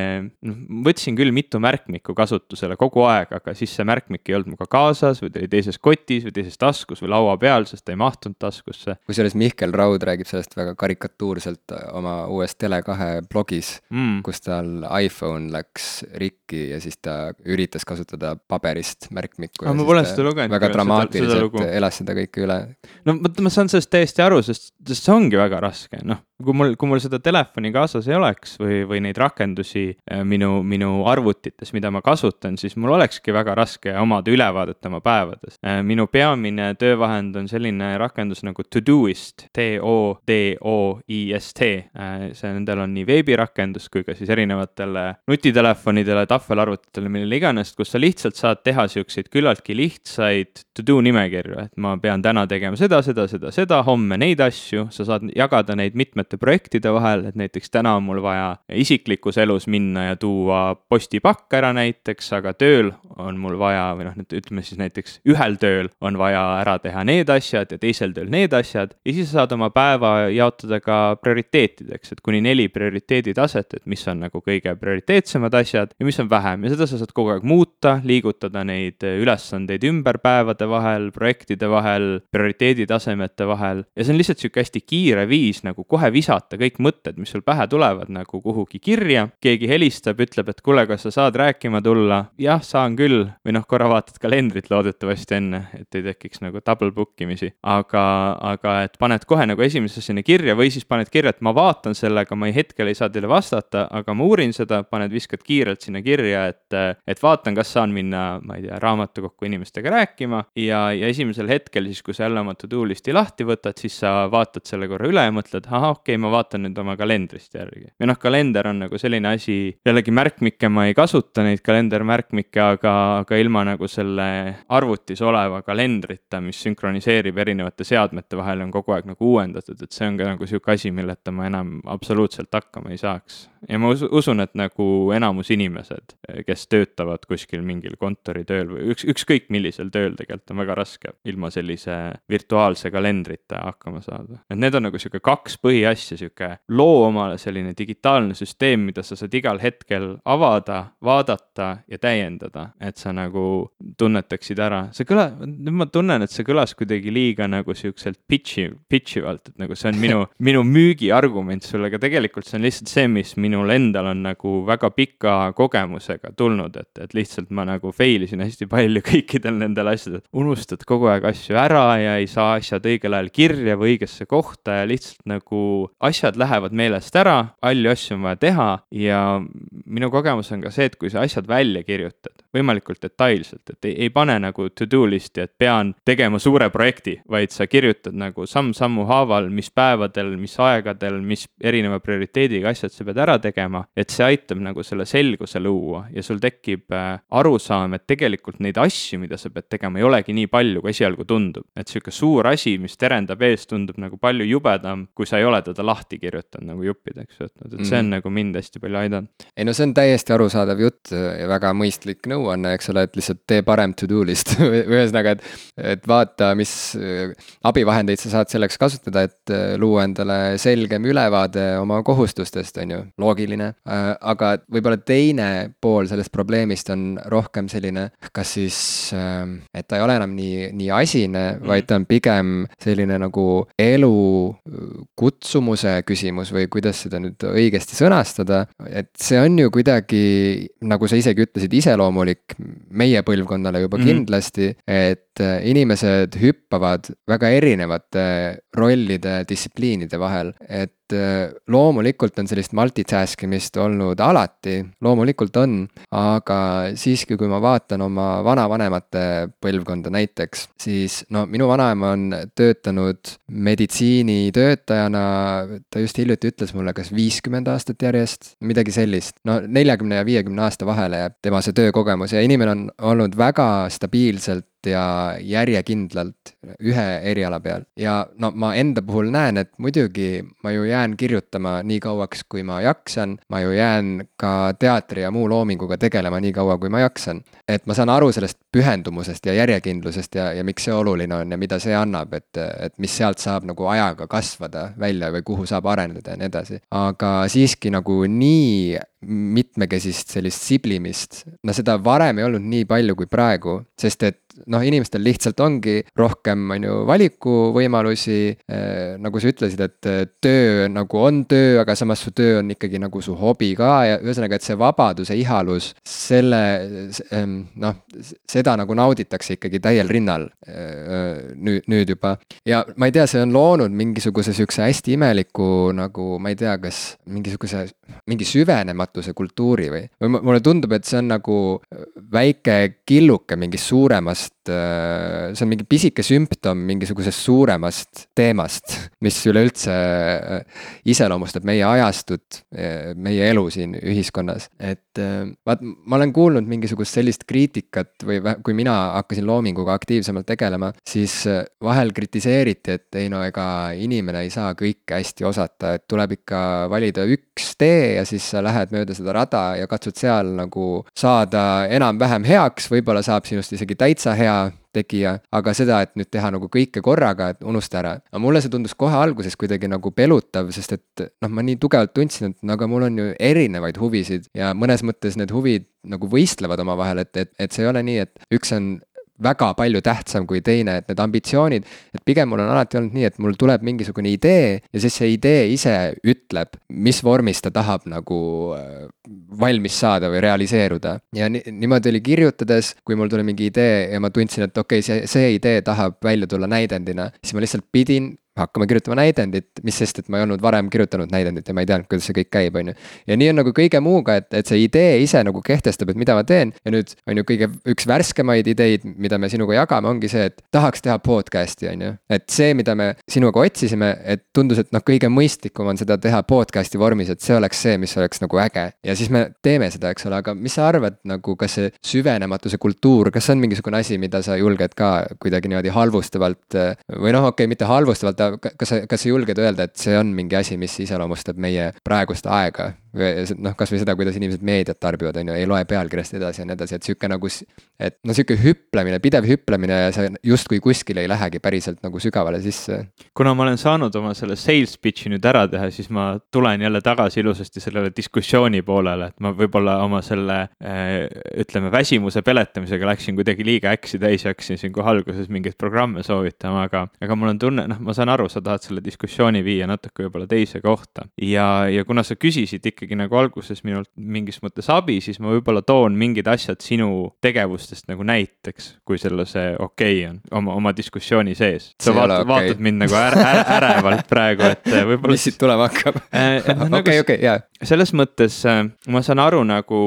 noh, võtsin küll mitu märkmikku kasutusele kogu aeg, aga siis see märkmik ei olnud minuga kaasas või ta oli teises kotis või teises taskus või laua peal, sest ta ei mahtunud taskusse kusjuures Mihkel Raud räägib sellest väga karikatuurselt oma uues Tele2 blogis, mm.. kus tal iPhone läks rikki ja siis ta üritas kasutada paberist märkmikku. Aga ma pole seda lugenud väga küll, seda- seda dramaatiliselt elas seda kõike üle. no vot, ma saan sellest täiesti aru, sest, sest see ongi väga raske, noh, kui mul, kui mul seda telefoni kaasas ei oleks või, või neid rakendusi äh, minu, minu arvutites, mida ma kasutan, siis mul olekski väga raske omada ülevaadet oma päevadest. Äh, minu peamine töövahend on selline rakendus nagu Todoist, T-O-D-O-I-S-T. see, nendel on nii veebirakendus kui ka siis erinevatele nutitelefonidele, tahvelarvutitele, millele iganes, kus sa lihtsalt saad teha siukseid küllaltki lihtsaid to do nimekirju, et ma pean täna tegema seda, seda, seda, seda, homme neid asju, sa saad jagada neid mitmete projektide vahel, et näiteks täna on mul vaja isiklikus elus minna ja tuua postipakk ära näiteks, aga tööl on mul vaja või noh, ütleme siis näiteks ühel tööl on vaja ära teha need asjad ja teisel tööl need asjad ja siis sa saad oma päeva jaotada ka prioriteetideks, et kuni neli prioriteeditaset, et mis on nagu kõige prioriteetsemad asjad ja mis on vähem. Ja seda sa saad kogu aeg muuta, liigutada neid ülesandeid ümber päevade vahel, projektide vahel, prioriteeditasemete vahel. Ja see on lihtsalt sihuke hästi kiire viis nagu kohe visata kõik mõtted, mis sul pähe tulevad nagu kuhugi kirja. keegi helistab, ütleb, et kuule, kas sa saad rääkima tulla? jah, saan küll. või noh, korra vaatad kalendrit loodetavasti enne, et ei tekiks nagu double book imisi. aga, aga et paned kohe nagu esimese asjana kirja või siis paned kirja, et ma vaatan sellega, ma ei, hetkel ei saa teile vastata, aga ma uurin seda, paned, viskad kiirelt sinna kirja, et, et vaatan, kas saan minna, ma ei tea, raamatukokku inimestega rääkima ja, ja esimesel hetkel siis, kui sa jälle oma to-do list'i lahti võtad, siis sa vaatad selle korra üle ja mõtled, ahah, okei okay,, ma vaatan nüüd oma kalendrist järgi. või noh, kalender on nagu selline asi, jällegi märkmikke ma ei kasuta, neid kalendermärkmikke, aga, aga ilma nagu selle arvutis oleva kalendrita, mis sünkroniseerib erinevate seadmete vahel, on kogu aeg nagu uuendatud, et see on ka nagu sihuke asi, milleta ma enam absoluutselt hakkama ei saaks. ja ma usun, et nagu enamus inimesed, kes töötavad kuskil mingil kontoritööl või üks, ükskõik millisel tööl tegelikult on väga raske ilma sellise virtuaalse kalendrita hakkama saada. et need on nagu sihuke kaks põhiasja, sihuke loo omale selline digitaalne süsteem, mida sa saad igal hetkel avada, vaadata ja täiendada, et sa nagu tunnetaksid ära. see kõla-, nüüd ma tunnen, et see kõlas kuidagi liiga nagu siukselt pitch'i, pitch ivalt, et nagu see on minu minu müügiargument sulle, aga tegelikult see on lihtsalt see, mis minul endal on nagu väga pika kogemusega tulnud, et, et lihtsalt ma nagu fail isin hästi palju kõikidel nendel asjadel. unustad kogu aeg asju ära ja ei saa asjad õigel ajal kirja või õigesse kohta ja lihtsalt nagu asjad lähevad meelest ära, palju asju on vaja teha ja minu kogemus on ka see, et kui sa asjad välja kirjutad, võimalikult detailselt, et ei, ei pane nagu to-do list'i, et pean tegema suure projekti, vaid sa kirjutad nagu samm-sammu haaval, mis päevadel, mis aegadel, mis erineva prioriteediga asjad sa pead ära tegema, et see aitab nagu selle selguse luua ja sul tekib äh, arusaam, et tegelikult neid asju, mida sa pead tegema, ei olegi nii palju, kui esialgu tundub. et sihuke suur asi, mis terendab ees, tundub nagu palju jubedam, kui sa ei ole teda lahti kirjutanud nagu juppideks võtnud, et see on mm. nagu mind hästi palju aidanud. ei no see on täiesti arusaadav jutt ja väga mõistlik nõuanne, eks ole, et lihtsalt tee parem to-do list ühesõnaga, et, et vaata, mis äh, abivahendeid sa saad selleks kasutada, et äh, luua endale selgem ülevaade oma kohustustest, on ju, loogiline. Äh, aga võib-olla teine pool sellest probleemist on rohkem selline, kas siis, et ta ei ole enam nii, nii asine mm, -hmm. vaid ta on pigem selline nagu elu kutsumuse küsimus või kuidas seda nüüd õigesti sõnastada. et see on ju kuidagi, nagu sa isegi ütlesid, iseloomulik meie põlvkonnale juba mm -hmm. kindlasti, et inimesed hüppavad väga erinevate rollide, distsipliinide vahel, et äh, loomulikult on sellist multitask imist olnud alati, loomulikult on, aga siiski, kui ma vaatan oma vanavanemate põlvkonda näiteks, siis no minu vanaema on töötanud meditsiinitöötajana, ta just hiljuti ütles mulle, kas viiskümmend aastat järjest, midagi sellist. no neljakümne ja viiekümne aasta vahele jääb tema see töökogemus ja inimene on olnud väga stabiilselt ja järjekindlalt ühe eriala peal. ja no ma enda puhul näen, et muidugi ma ju jään kirjutama nii kauaks, kui ma jaksan, ma ju jään ka teatri ja muu loominguga tegelema nii kaua, kui ma jaksan. et ma saan aru sellest pühendumusest ja järjekindlusest ja, ja miks see oluline on ja mida see annab, et, et mis sealt saab nagu ajaga kasvada välja või kuhu saab areneda ja nii edasi. aga siiski nagu nii mitmekesist sellist siblimist. no seda varem ei olnud nii palju kui praegu, sest et noh, inimestel lihtsalt ongi rohkem, on ju, valikuvõimalusi eh,. nagu sa ütlesid, et töö nagu on töö, aga samas su töö on ikkagi nagu su hobi ka ja ühesõnaga, et see vabaduse ihalus, selle noh, seda nagu nauditakse ikkagi täiel rinnal eh, nüüd, nüüd juba. ja ma ei tea, see on loonud mingisuguse sihukese hästi imeliku nagu ma ei tea, kas mingisuguse, mingi süvenematuse kultuuri või, või mulle tundub, et see on nagu väike killuke mingist suuremast äh, see on mingi pisike sümptom mingisugusest suuremast teemast, mis üleüldse äh, iseloomustab meie ajastut, äh, meie elu siin ühiskonnas. et vaat, ma olen kuulnud mingisugust sellist kriitikat või kui mina hakkasin loominguga aktiivsemalt tegelema, siis vahel kritiseeriti, et ei no ega inimene ei saa kõike hästi osata, et tuleb ikka valida üks tee ja siis sa lähed mööda seda rada ja katsud seal nagu saada enam-vähem heaks, võib-olla saab sinust isegi täitsa hea tegija, aga seda, et nüüd teha nagu kõike korraga, et unusta ära. aga mulle see tundus kohe alguses kuidagi nagu pelutav, sest et noh, ma nii tugevalt tundsin, et no aga mul on ju erinevaid huvisid ja mõnes mõttes need huvid nagu võistlevad omavahel, et, et, et see ei ole nii, et üks on väga palju tähtsam kui teine, et need ambitsioonid, et pigem mul on alati olnud nii, et mul tuleb mingisugune idee ja siis see idee ise ütleb, mis vormis ta tahab nagu äh, valmis saada või realiseeruda. ja ni niimoodi oli kirjutades, kui mul tuli mingi idee ja ma tundsin, et okei okay,, see, see idee tahab välja tulla näidendina, siis ma lihtsalt pidin hakkama kirjutama näidendit, mis sest, et ma ei olnud varem kirjutanud näidendit ja ma ei teadnud, kuidas see kõik käib, on ju. ja nii on nagu kõige muuga, et, et see idee ise nagu kehtestab, et mida ma teen ja nüüd on ju kõige üks värskemaid ideid, mida me sinuga jagame, ongi see, et tahaks teha podcast'i, on ju. et see, mida me sinuga otsisime, et tundus, et noh, kõige mõistlikum on seda teha podcast'i vormis, et see oleks see, mis oleks nagu äge. ja siis me teeme seda, eks ole, aga mis sa arvad nagu, kas see süvenematuse kultuur, kas see on mingisugune asi, mida sa julged ka kuidagi niimoodi halvustavalt või noh, okei okay,, mitte halvustavalt, huvitav, kas sa, kas sa julged öelda, et see on mingi asi, mis iseloomustab meie praegust aega noh, kasvõi seda, kuidas inimesed meediat tarbivad, on ju, ei loe pealkirjast edasi ja nii edasi, et sihuke nagu. et no sihuke hüplemine, pidev hüplemine ja sa justkui kuskile ei lähegi päriselt nagu sügavale sisse. kuna ma olen saanud oma selle sales pitch'i nüüd ära teha, siis ma tulen jälle tagasi ilusasti sellele diskussiooni poolele, et ma võib-olla oma selle äh, ütleme, väsimuse peletamisega läksin kuidagi liiga äksi täis ja hakkasin siin kohe alguses mingeid programme soovitama, aga, aga mul on tunne, noh, ma saan aru, sa tahad selle diskussiooni viia natuke võib-olla teise kohta ja, ja kuna sa küsisid ikka ikkagi nagu alguses minult mingis mõttes abi, siis ma võib-olla toon mingid asjad sinu tegevustest nagu näiteks, kui sulle see okei okay on oma, oma diskussiooni sees. sa vaatad okay., vaatad mind nagu äre, äre, ärevalt praegu, et äh, võib-olla. mis siit tulema hakkab? Äh, nagu okei, okei, jaa. Selles mõttes äh, ma saan aru nagu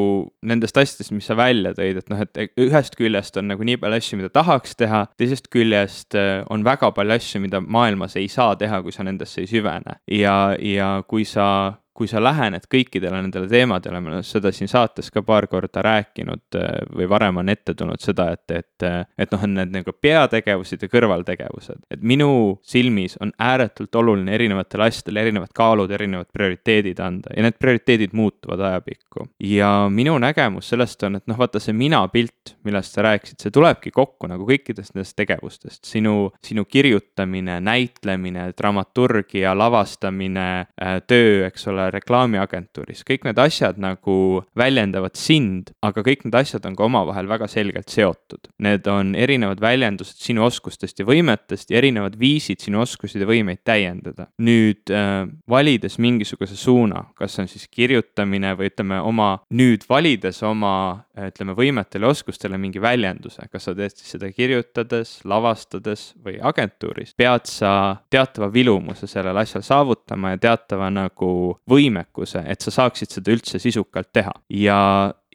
nendest asjadest, mis sa välja tõid, et noh, et ühest küljest on nagu nii palju asju, mida tahaks teha, teisest küljest on väga palju asju, mida maailmas ei saa teha, kui sa nendesse ei süvene ja, ja kui sa kui sa lähened kõikidele nendele teemadele, me oleme seda siin saates ka paar korda rääkinud äh, või varem on ette tulnud seda, et, et, äh, et noh, on need nagu peategevused ja kõrvaltegevused. et minu silmis on ääretult oluline erinevatele asjadele erinevad kaalud, erinevad prioriteedid anda ja need prioriteedid muutuvad ajapikku. ja minu nägemus sellest on, et noh, vaata see mina pilt, millest sa rääkisid, see tulebki kokku nagu kõikidest nendest tegevustest, sinu, sinu kirjutamine, näitlemine, dramaturgia, lavastamine, äh, töö, eks ole reklaamiagentuuris, kõik need asjad nagu väljendavad sind, aga kõik need asjad on ka omavahel väga selgelt seotud. Need on erinevad väljendused sinu oskustest ja võimetest ja erinevad viisid sinu oskusi ja võimeid täiendada. nüüd äh, valides mingisuguse suuna, kas see on siis kirjutamine või ütleme oma, nüüd valides oma ütleme võimetele ja oskustele mingi väljenduse, kas sa teed siis seda kirjutades, lavastades või agentuuris, pead sa teatava vilumuse sellel asjal saavutama ja teatava nagu võimekuse, et sa saaksid seda üldse sisukalt teha. Ja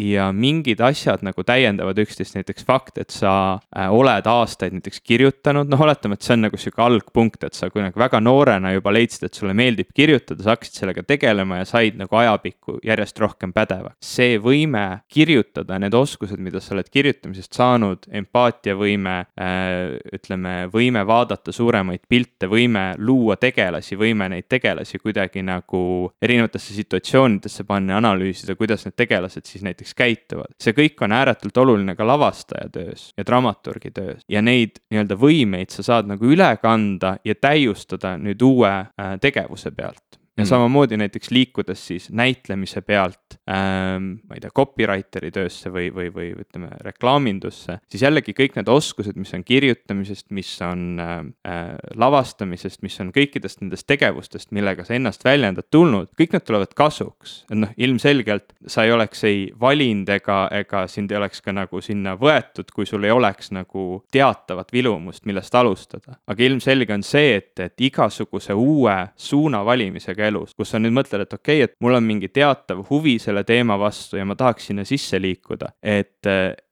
ja mingid asjad nagu täiendavad üksteist, näiteks fakt, et sa äh, oled aastaid näiteks kirjutanud, noh, oletame, et see on nagu sihuke algpunkt, et sa kunagi väga noorena juba leidsid, et sulle meeldib kirjutada, sa hakkasid sellega tegelema ja said nagu ajapikku järjest rohkem pädevaks. see võime kirjutada, need oskused, mida sa oled kirjutamisest saanud, empaatiavõime äh,, ütleme, võime vaadata suuremaid pilte, võime luua tegelasi, võime neid tegelasi kuidagi nagu erinevatesse situatsioonidesse panna ja analüüsida, kuidas need tegelased siis näiteks näiteks käituvad. see kõik on ääretult oluline ka lavastaja töös ja dramaturgi töös. Ja neid nii-öelda võimeid sa saad nagu üle kanda ja täiustada nüüd uue äh, tegevuse pealt ja Mhm. samamoodi näiteks liikudes siis näitlemise pealt ähm, ma ei tea, copywriter'i töösse või, või, või ütleme, reklaamindusse, siis jällegi kõik need oskused, mis on kirjutamisest, mis on äh, äh, lavastamisest, mis on kõikidest nendest tegevustest, millega sa ennast väljendad, tulnud, kõik need tulevad kasuks. et noh, ilmselgelt sa ei oleks ei valinud ega, ega sind ei oleks ka nagu sinna võetud, kui sul ei oleks nagu teatavat vilumust, millest alustada. aga ilmselge on see, et, et igasuguse uue suuna valimisega elus, kus sa nüüd mõtled, et okei okay,, et mul on mingi teatav huvi selle teema vastu ja ma tahaks sinna sisse liikuda, et,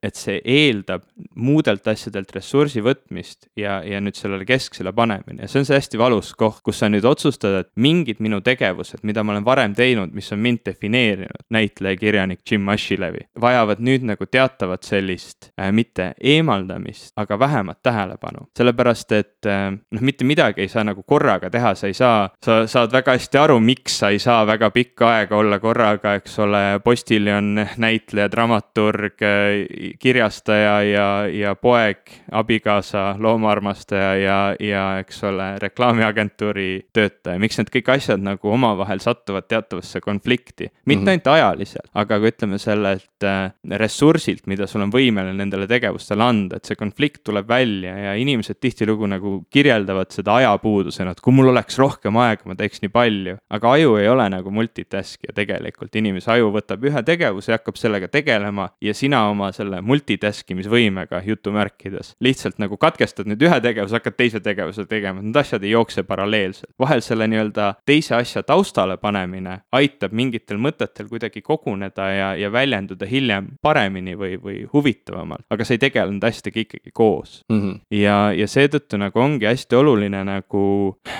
et see eeldab muudelt asjadelt ressursi võtmist ja, ja nüüd sellele kesksele panemine ja see on see hästi valus koht, kus sa nüüd otsustad, et mingid minu tegevused, mida ma olen varem teinud, mis on mind defineerinud, näitleja, kirjanik Jim Ashilevi, vajavad nüüd nagu teatavat sellist äh, mitte eemaldamist, aga vähemat tähelepanu. sellepärast, et äh, noh, mitte midagi ei saa nagu korraga teha, sa ei saa, sa saad väga hästi aru, miks sa ei saa väga pikka aega olla korraga, eks ole, postiljon, näitleja, dramaturg, kirjastaja ja, ja poeg, abikaasa, loomaarmastaja ja, ja eks ole, reklaamiagentuuri töötaja, miks need kõik asjad nagu omavahel satuvad teatavasse konflikti. mitte mm -hmm. ainult ajaliselt, aga ka ütleme sellelt äh, ressursilt, mida sul on võimeline nendele tegevustele anda, et see konflikt tuleb välja ja inimesed tihtilugu nagu kirjeldavad seda ajapuudusena, et kui mul oleks rohkem aega, ma teeks nii palju. aga aju ei ole nagu multitaskija tegelikult, inimese aju võtab ühe tegevuse ja hakkab sellega tegelema ja sina oma selle multitask imisvõimega jutumärkides lihtsalt nagu katkestad nüüd ühe tegevuse, hakkad teise tegevuse tegema, need asjad ei jookse paralleelselt. vahel selle nii-öelda teise asja taustale panemine aitab mingitel mõtetel kuidagi koguneda ja, ja väljenduda hiljem paremini või, või huvitavamalt, aga sa ei tegele nende asjadega ikkagi koos mm. -hmm. ja, ja seetõttu nagu ongi hästi oluline nagu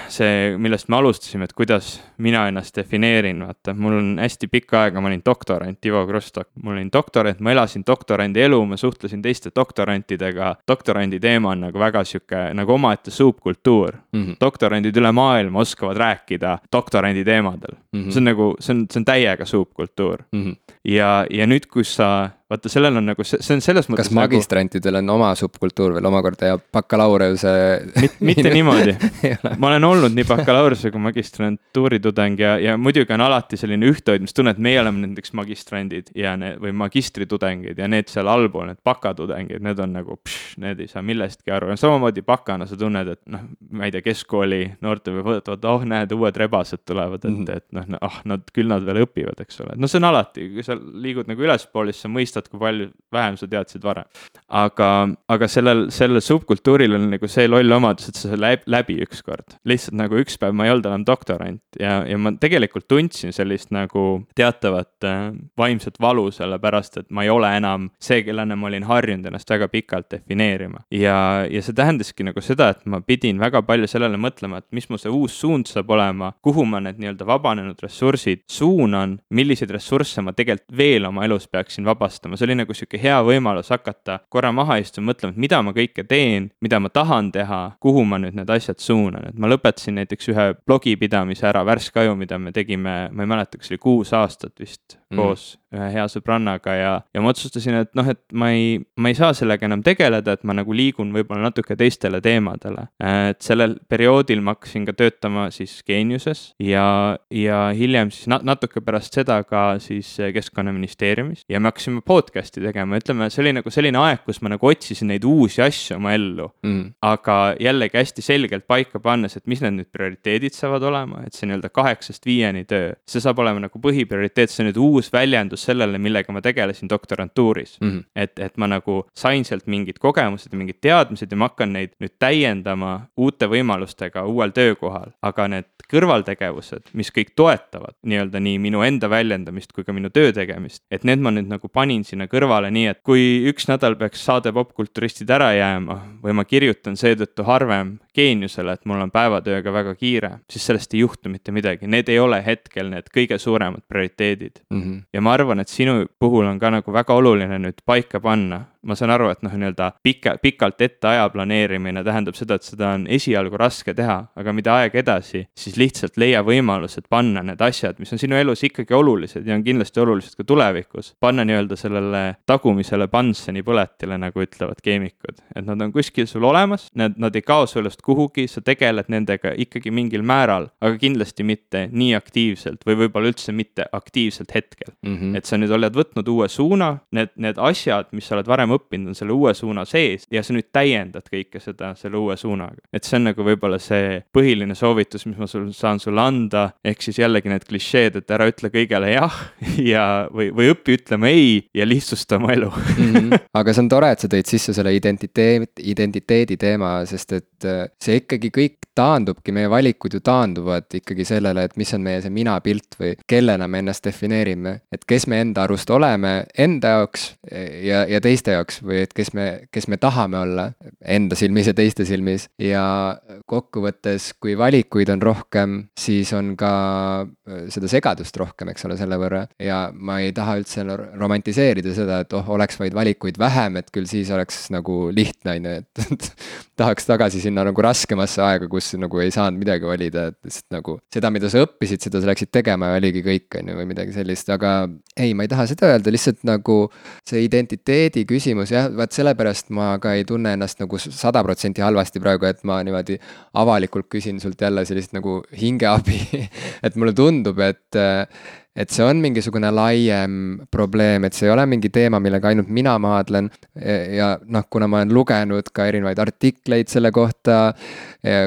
see, millest me alustasime, et kuidas mina ennast defineerin, vaata, mul on hästi pikka aega, ma olin doktorant, Ivo Krustok, ma olin doktorant, ma elasin doktorandi elu, ma suhtlesin teiste doktorantidega. doktorandi teema on nagu väga sihuke nagu omaette subkultuur Mm -hmm. doktorandid üle maailma oskavad rääkida doktorandi teemadel mm. -hmm. see on nagu, see on, see on täiega subkultuur Mm -hmm. ja, ja nüüd, kus sa, vaata, sellel on nagu, see on selles mõttes. kas magistrantidel on oma subkultuur veel omakorda ja bakalaureuse Mit, mitte niimoodi ma olen olnud nii bakalaureuse kui magistrantuuri tudeng ja, ja muidugi on alati selline ühtehoidmistunne, et meie oleme näiteks magistrandid ja need või magistritudengid ja need seal allpool, need bakatudengid, need on nagu, need ei saa millestki aru ja samamoodi bakana sa tunned, et noh, ma ei tea, keskkooli noorte või võtavad, oh näed, uued rebased tulevad ette mm, -hmm. et noh, ah nad, küll nad veel õpivad, eks ole, no see on alati, kui sa liigud nagu ülespoole, siis sa mõistad, kui palju vähem sa teadsid varem. aga, aga sellel, sellel subkultuuril on nagu see loll omadus, et sa läbi, läbi ükskord. lihtsalt nagu üks päev ma ei olnud enam doktorant ja, ja ma tegelikult tundsin sellist nagu teatavat äh, vaimset valu, sellepärast et ma ei ole enam see, kellena ma olin harjunud ennast väga pikalt defineerima. ja, ja see tähendaski nagu seda, et ma pidin väga palju sellele mõtlema, et mis mu see uus suund saab olema, kuhu ma need nii-öelda vabanenud ressursid suunan, milliseid ressursse ma tegelikult veel oma elus peaksin vabastama, see oli nagu sihuke hea võimalus hakata korra maha istuma, mõtlema, et mida ma kõike teen, mida ma tahan teha, kuhu ma nüüd need asjad suunan, et ma lõpetasin näiteks ühe blogipidamise ära, Värske aju, mida me tegime, ma ei mäleta, kas oli kuus aastat vist mm. koos ühe hea sõbrannaga ja, ja ma otsustasin, et noh, et ma ei, ma ei saa sellega enam tegeleda, et ma nagu liigun võib-olla natuke teistele teemadele. et sellel perioodil ma hakkasin ka töötama siis Geeniuses ja, ja hiljem siis nat natuke pärast seda ka siis Keskkonnaministeeriumis ja me hakkasime podcast'i tegema, ütleme, see oli nagu selline aeg, kus ma nagu otsisin neid uusi asju oma ellu. Mm.. aga jällegi hästi selgelt paika pannes, et mis need nüüd prioriteedid saavad olema, et see nii-öelda kaheksast viieni töö, see saab olema nagu põhiprioriteet, see on nüüd uus väljendus sellele, millega ma tegelesin doktorantuuris. Mm. -hmm. et, et ma nagu sain sealt mingid kogemused ja mingid teadmised ja ma hakkan neid nüüd täiendama uute võimalustega uuel töökohal, aga need kõrvaltegevused, mis kõik toetavad nii-öelda nii minu enda väljendamist kui ka minu töö tegemist, et need ma nüüd nagu panin sinna kõrvale, nii et kui üks nädal peaks saade popkulturistid ära jääma või ma kirjutan seetõttu harvem geeniusele, et mul on päevatööga väga kiire, siis sellest ei juhtu mitte midagi, need ei ole hetkel need kõige suuremad prioriteedid mm. -hmm. ja ma arvan, et sinu puhul on ka nagu väga oluline nüüd paika panna, ma saan aru, et noh, nii-öelda pika, pikalt ette aja planeerimine tähendab seda, et seda on esialgu raske teha, aga mida aeg edasi, siis lihtsalt leia võimalused panna need asjad, mis on sinu elus ikkagi olulised ja on kindlasti olulised ka tulevikus, panna nii-öelda sellele tagumisele Bunsen'i põletile, nagu ütlevad keemikud, et nad on kuskil sul olemas, need, nad ei kao su elust kuhugi, sa tegeled nendega ikkagi mingil määral, aga kindlasti mitte nii aktiivselt või võib-olla üldse mitte aktiivselt hetkel mm. -hmm. et sa nüüd oled võtnud uue suuna, need, need asjad, mis sa oled varem õppinud, on selle uue suuna sees ja sa nüüd täiendad kõike seda selle uue suunaga. et see on nagu võib-olla see põhiline soovitus, mis ma sul saan sulle anda, ehk siis jällegi need klišeed, et ära ütle kõigele jah ja, või, või õpi ütlema ei ja lihtsusta oma elu mm. -hmm. aga see on tore, et sa tõid sisse selle identiteet, identiteedi teema, sest et äh, see ikkagi kõik taandubki, meie valikud ju taanduvad ikkagi sellele, et mis on meie see minapilt või kellena me ennast defineerime. et kes me enda arust oleme enda jaoks ja, ja teiste jaoks või et kes me, kes me tahame olla enda silmis ja teiste silmis ja kokkuvõttes, kui valikuid on rohkem, siis on ka äh, seda segadust rohkem, eks ole, selle võrra. ja ma ei taha üldse romantiseerida seda, et oh, oleks vaid valikuid vähem, et küll siis oleks nagu lihtne, on ju, et tahaks tagasi sinna nagu raskemasse aega, kus nagu ei saanud midagi valida, et lihtsalt nagu seda, mida sa õppisid, seda sa läksid tegema ja oligi kõik, on ju, või midagi sellist, aga ei, ma ei taha seda öelda, lihtsalt nagu see identiteedi küsimus jah, vaat sellepärast ma ka ei tunne ennast nagu sada protsenti halvasti praegu, et ma niimoodi avalikult küsin sult jälle sellist nagu hingeabi. Et mulle tundub, et et see on mingisugune laiem probleem, et see ei ole mingi teema, millega ainult mina maadlen. ja noh, kuna ma olen lugenud ka erinevaid artikleid selle kohta,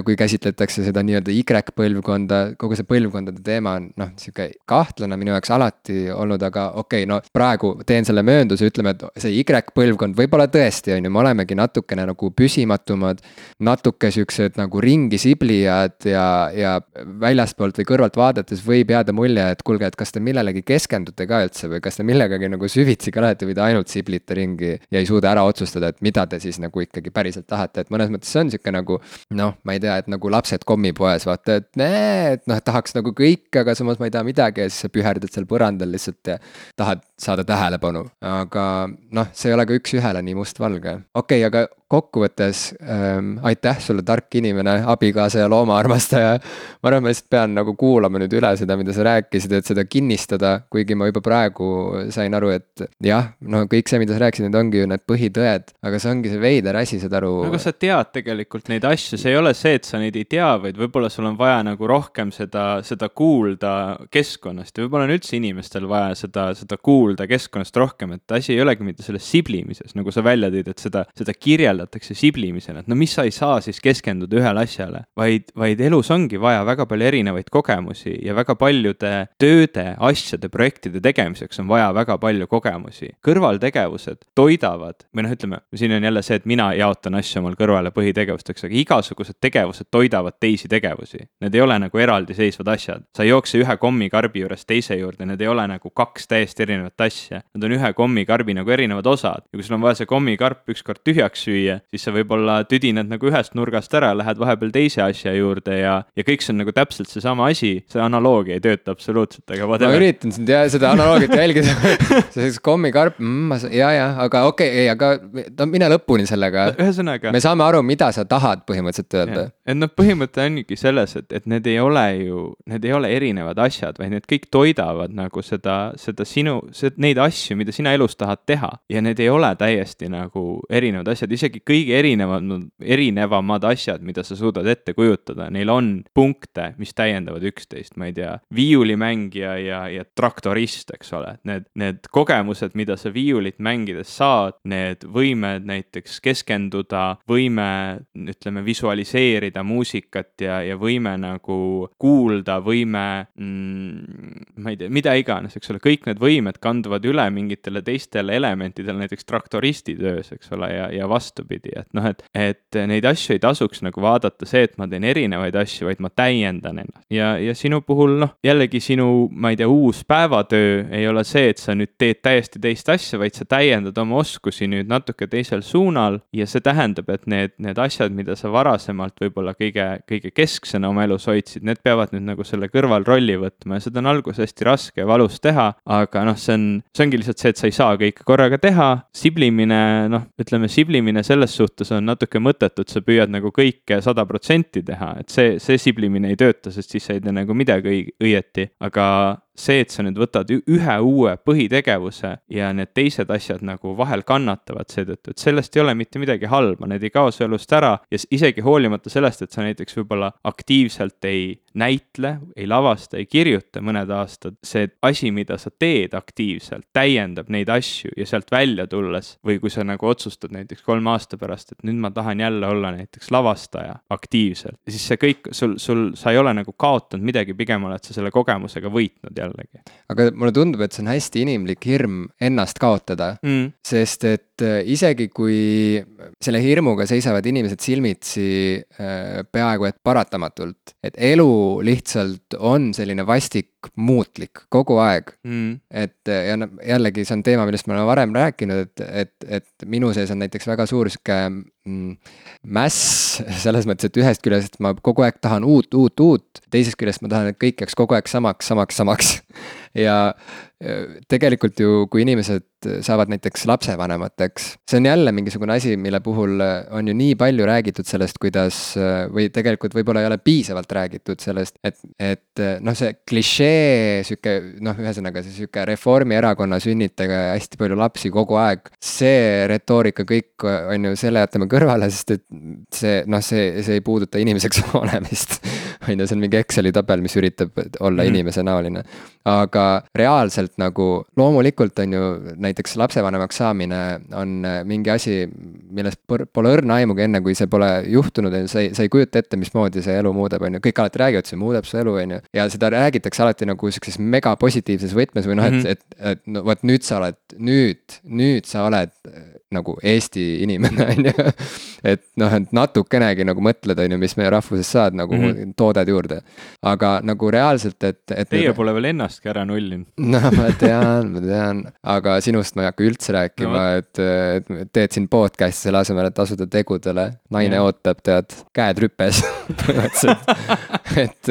kui käsitletakse seda nii-öelda Y-põlvkonda, kogu see põlvkondade teema on noh, sihuke kahtlane minu jaoks alati olnud, aga okei okay,, no praegu teen selle möönduse, ütleme, et see Y-põlvkond võib-olla tõesti on ju, me olemegi natukene nagu püsimatumad. natuke siuksed nagu ringi siblijad ja, ja väljastpoolt või kõrvalt vaadates võib jääda mulje, et kuulge, et kas te millelegi keskendute ka üldse või kas te millegagi nagu süvitsi ka lähete või te ainult siblite ringi ja ei suuda ära otsustada, et mida te siis nagu ikkagi päriselt tahate, et mõnes mõttes see on sihuke nagu noh, ma ei tea, et nagu lapsed kommipoes vaata, et nee, et noh, tahaks nagu kõike, aga samas ma ei taha midagi ja siis sa püherdad seal põrandal lihtsalt ja tahad saada tähelepanu. aga noh, see ei ole ka üks-ühele nii mustvalge. okei okay,, aga kokkuvõttes ähm, aitäh sulle, tark inimene, abikaasa ja loomaarmastaja. ma arvan, ma lihtsalt pean nagu kuulama nüüd üle seda, mida sa rääkisid, et seda kinnistada, kuigi ma juba praegu sain aru, et jah, no kõik see, mida sa rääkisid, need ongi ju need põhitõed, aga see ongi see veider asi, saad aru. no aga sa tead tegelikult neid asju, see ei ole see, et sa neid ei tea, vaid võib-olla sul on vaja nagu rohkem seda, seda kuulda keskkonnast ja võib-olla on üldse inimestel vaja seda, seda kuulda keskkonnast rohkem, et asi ei olegi mitte selles siblimises, nagu sa välja tõid, et seda, seda kirjeldatakse siblimisena, et no mis sa ei saa siis keskenduda ühele asjale, vaid, vaid elus ongi vaja väga palju erinevaid kogemusi ja väga paljude tööde, asjade, projektide tegemiseks on vaja väga palju kogemusi. kõrvaltegevused toidavad või noh, ütleme, siin on jälle see, et mina jaotan asju omal kõrvale põhitegevusteks, aga igasugused tegevused toidavad teisi tegevusi. Need ei ole nagu eraldiseisvad asjad, sa ei jookse ühe kommikarbi juurest teise juurde, need ei ole nagu kaks täiesti erinevat asja. Nad on ühe kommikarbi nagu erinevad osad ja kui sul on vaja see kommikarp ükskord tühjaks süüa, siis sa võib-olla tüdined nagu ühest nurgast ära, lähed vahepeal teise asja juurde ja, ja kõik see on nagu täpselt seesama asi, see analoogia ei tööta absoluutselt, aga whatever. ma üritan sind ja seda analoogiat jälgida see kommikarp mm,, ja, ja, aga okei okay,, ei, aga no mine lõpuni sellega. ühesõnaga. me saame aru, mida sa tahad põhimõtteliselt öelda. Et noh, põhimõte ongi selles, et, et need ei ole ju, need ei ole erinevad asjad, vaid need kõik toidavad nagu seda, seda sinu, neid asju, mida sina elus tahad teha. Ja need ei ole täiesti nagu erinevad asjad, isegi kõige erinevad, erinevamad asjad, mida sa suudad ette kujutada, neil on punkte, mis täiendavad üksteist, ma ei tea, viiulimängija ja, ja traktorist, eks ole, need, need kogemused, mida sa viiulit mängides saad, need võimed näiteks keskenduda, võime, ütleme, visualiseerida muusikat ja, ja võime nagu kuulda, võime mm,, ma ei tea, mida iganes, eks ole, kõik need võimed kanduvad üle mingitele teistele elementidele, näiteks traktoristi töös, eks ole, ja, ja vastupidi, et noh, et, et neid asju ei tasuks nagu vaadata see, et ma teen erinevaid asju, vaid ma täiendan ennast. ja, ja sinu puhul noh, jällegi sinu, ma ei tea, uus päevatöö ei ole see, et sa nüüd teed täiesti teist asja, vaid sa täiendad oma oskusi nüüd natuke teisel suunal ja see tähendab, et need, need asjad, mida sa varasemalt võib-olla kõige, kõige kesksena oma elus hoidsid, need peavad nüüd nagu selle kõrvalrolli võtma ja seda on alguses hästi raske ja valus teha, aga noh, see on, see ongi lihtsalt see, et sa ei saa kõike korraga teha, siblimine, noh, ütleme siblimine selle selles suhtes on natuke mõttetu, et sa püüad nagu kõike sada protsenti teha, et see, see siblimine ei tööta, sest siis sa ei tee nagu midagi õigeti, aga see, et sa nüüd võtad ühe uue põhitegevuse ja need teised asjad nagu vahel kannatavad seetõttu, et sellest ei ole mitte midagi halba, need ei kao su elust ära ja isegi hoolimata sellest, et sa näiteks võib-olla aktiivselt ei näitle, ei lavasta, ei kirjuta mõned aastad, see asi, mida sa teed aktiivselt, täiendab neid asju ja sealt välja tulles või kui sa nagu otsustad näiteks kolme aasta pärast, et nüüd ma tahan jälle olla näiteks lavastaja aktiivselt, siis see kõik sul, sul, sa ei ole nagu kaotanud midagi, pigem oled sa selle kogemusega võitnud jällegi. Aga mulle tundub, et see on hästi inimlik hirm ennast kaotada mm.. sest et äh, isegi kui selle hirmuga seisavad inimesed silmitsi äh, peaaegu et paratamatult, et elu lihtsalt on selline vastik muutlik kogu aeg. Mm. et äh, ja noh, jällegi see on teema, millest me oleme varem rääkinud, et, et, et minu sees on näiteks väga suur sihuke mm, mäss selles mõttes, et ühest küljest ma kogu aeg tahan uut, uut, uut, teisest küljest ma tahan, et kõik jääks kogu aeg samaks, samaks, samaks. ja äh, tegelikult ju, kui inimesed saavad näiteks lapsevanemateks, see on jälle mingisugune asi, mille puhul äh, on ju nii palju räägitud sellest, kuidas või tegelikult võib-olla ei ole piisavalt räägitud sellest, et, et noh, see klišee sihuke noh, ühesõnaga see sihuke Reformierakonna sünnitage hästi palju lapsi kogu aeg. see retoorika kõik on ju, selle jätame kõrvale, sest et see noh, see, see ei puuduta inimeseks olemist. on ju, see on mingi Exceli tabel, mis üritab olla Mhm. inimesenäoline. aga reaalselt nagu loomulikult on ju näiteks lapsevanemaks saamine on mingi asi, millest pole õrna aimugi, enne kui see pole juhtunud, on ju, sa ei, sa ei kujuta ette, mismoodi see elu muudab, on ju, kõik alati räägivad, see muudab su elu, on ju. ja seda räägitakse alati nagu sihukeses megapositiivses võtmes või noh, et Mhm. et, et no vot nüüd sa oled, nüüd, nüüd sa oled nagu Eesti inimene, on ju. et noh, et natukenegi nagu mõtled, on ju, mis meie rahvusest saad nagu mm. -hmm. toodad juurde. aga nagu reaalselt, et, et. Teie pole veel ennastki ära nullinud. no ma tean, ma tean, aga sinust ma ei hakka üldse rääkima No et, et teed siin podcast'i selle asemel, et asuda tegudele. naine Jah. ootab, tead, käed rüpes põhimõtteliselt et,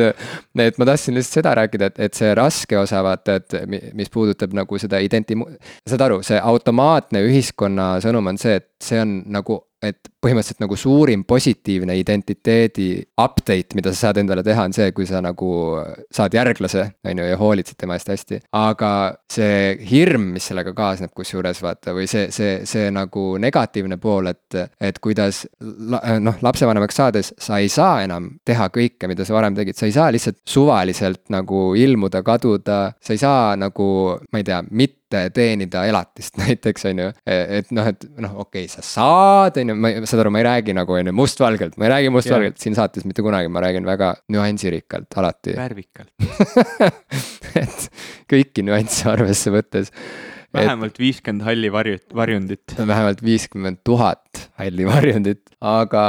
et ma tahtsin lihtsalt seda rääkida, et, et see raske osa, vaata, et mi- mis puudutab nagu seda identi-, saad aru, see automaatne ühiskonna sõnum on see, et see on nagu et põhimõtteliselt nagu suurim positiivne identiteedi update, mida sa saad endale teha, on see, kui sa nagu saad järglase, on ju, ja hoolitsed tema eest hästi. aga see hirm, mis sellega kaasneb, kusjuures vaata, või see, see, see nagu negatiivne pool, et, et kuidas la, noh, lapsevanemaks saades sa ei saa enam teha kõike, mida sa varem tegid, sa ei saa lihtsalt suvaliselt nagu ilmuda, kaduda, sa ei saa nagu, ma ei tea, mitte teenida elatist näiteks, on ju. et noh, et noh, okei okay,, sa saad, on ju, ma, saad aru, ma ei räägi nagu on ju mustvalgelt, ma ei räägi mustvalgelt siin saates mitte kunagi, ma räägin väga nüansirikkalt alati värvikalt. et kõiki nüansse arvesse võttes. vähemalt viiskümmend halli varjut, varjundit. vähemalt viiskümmend tuhat halli varjundit, aga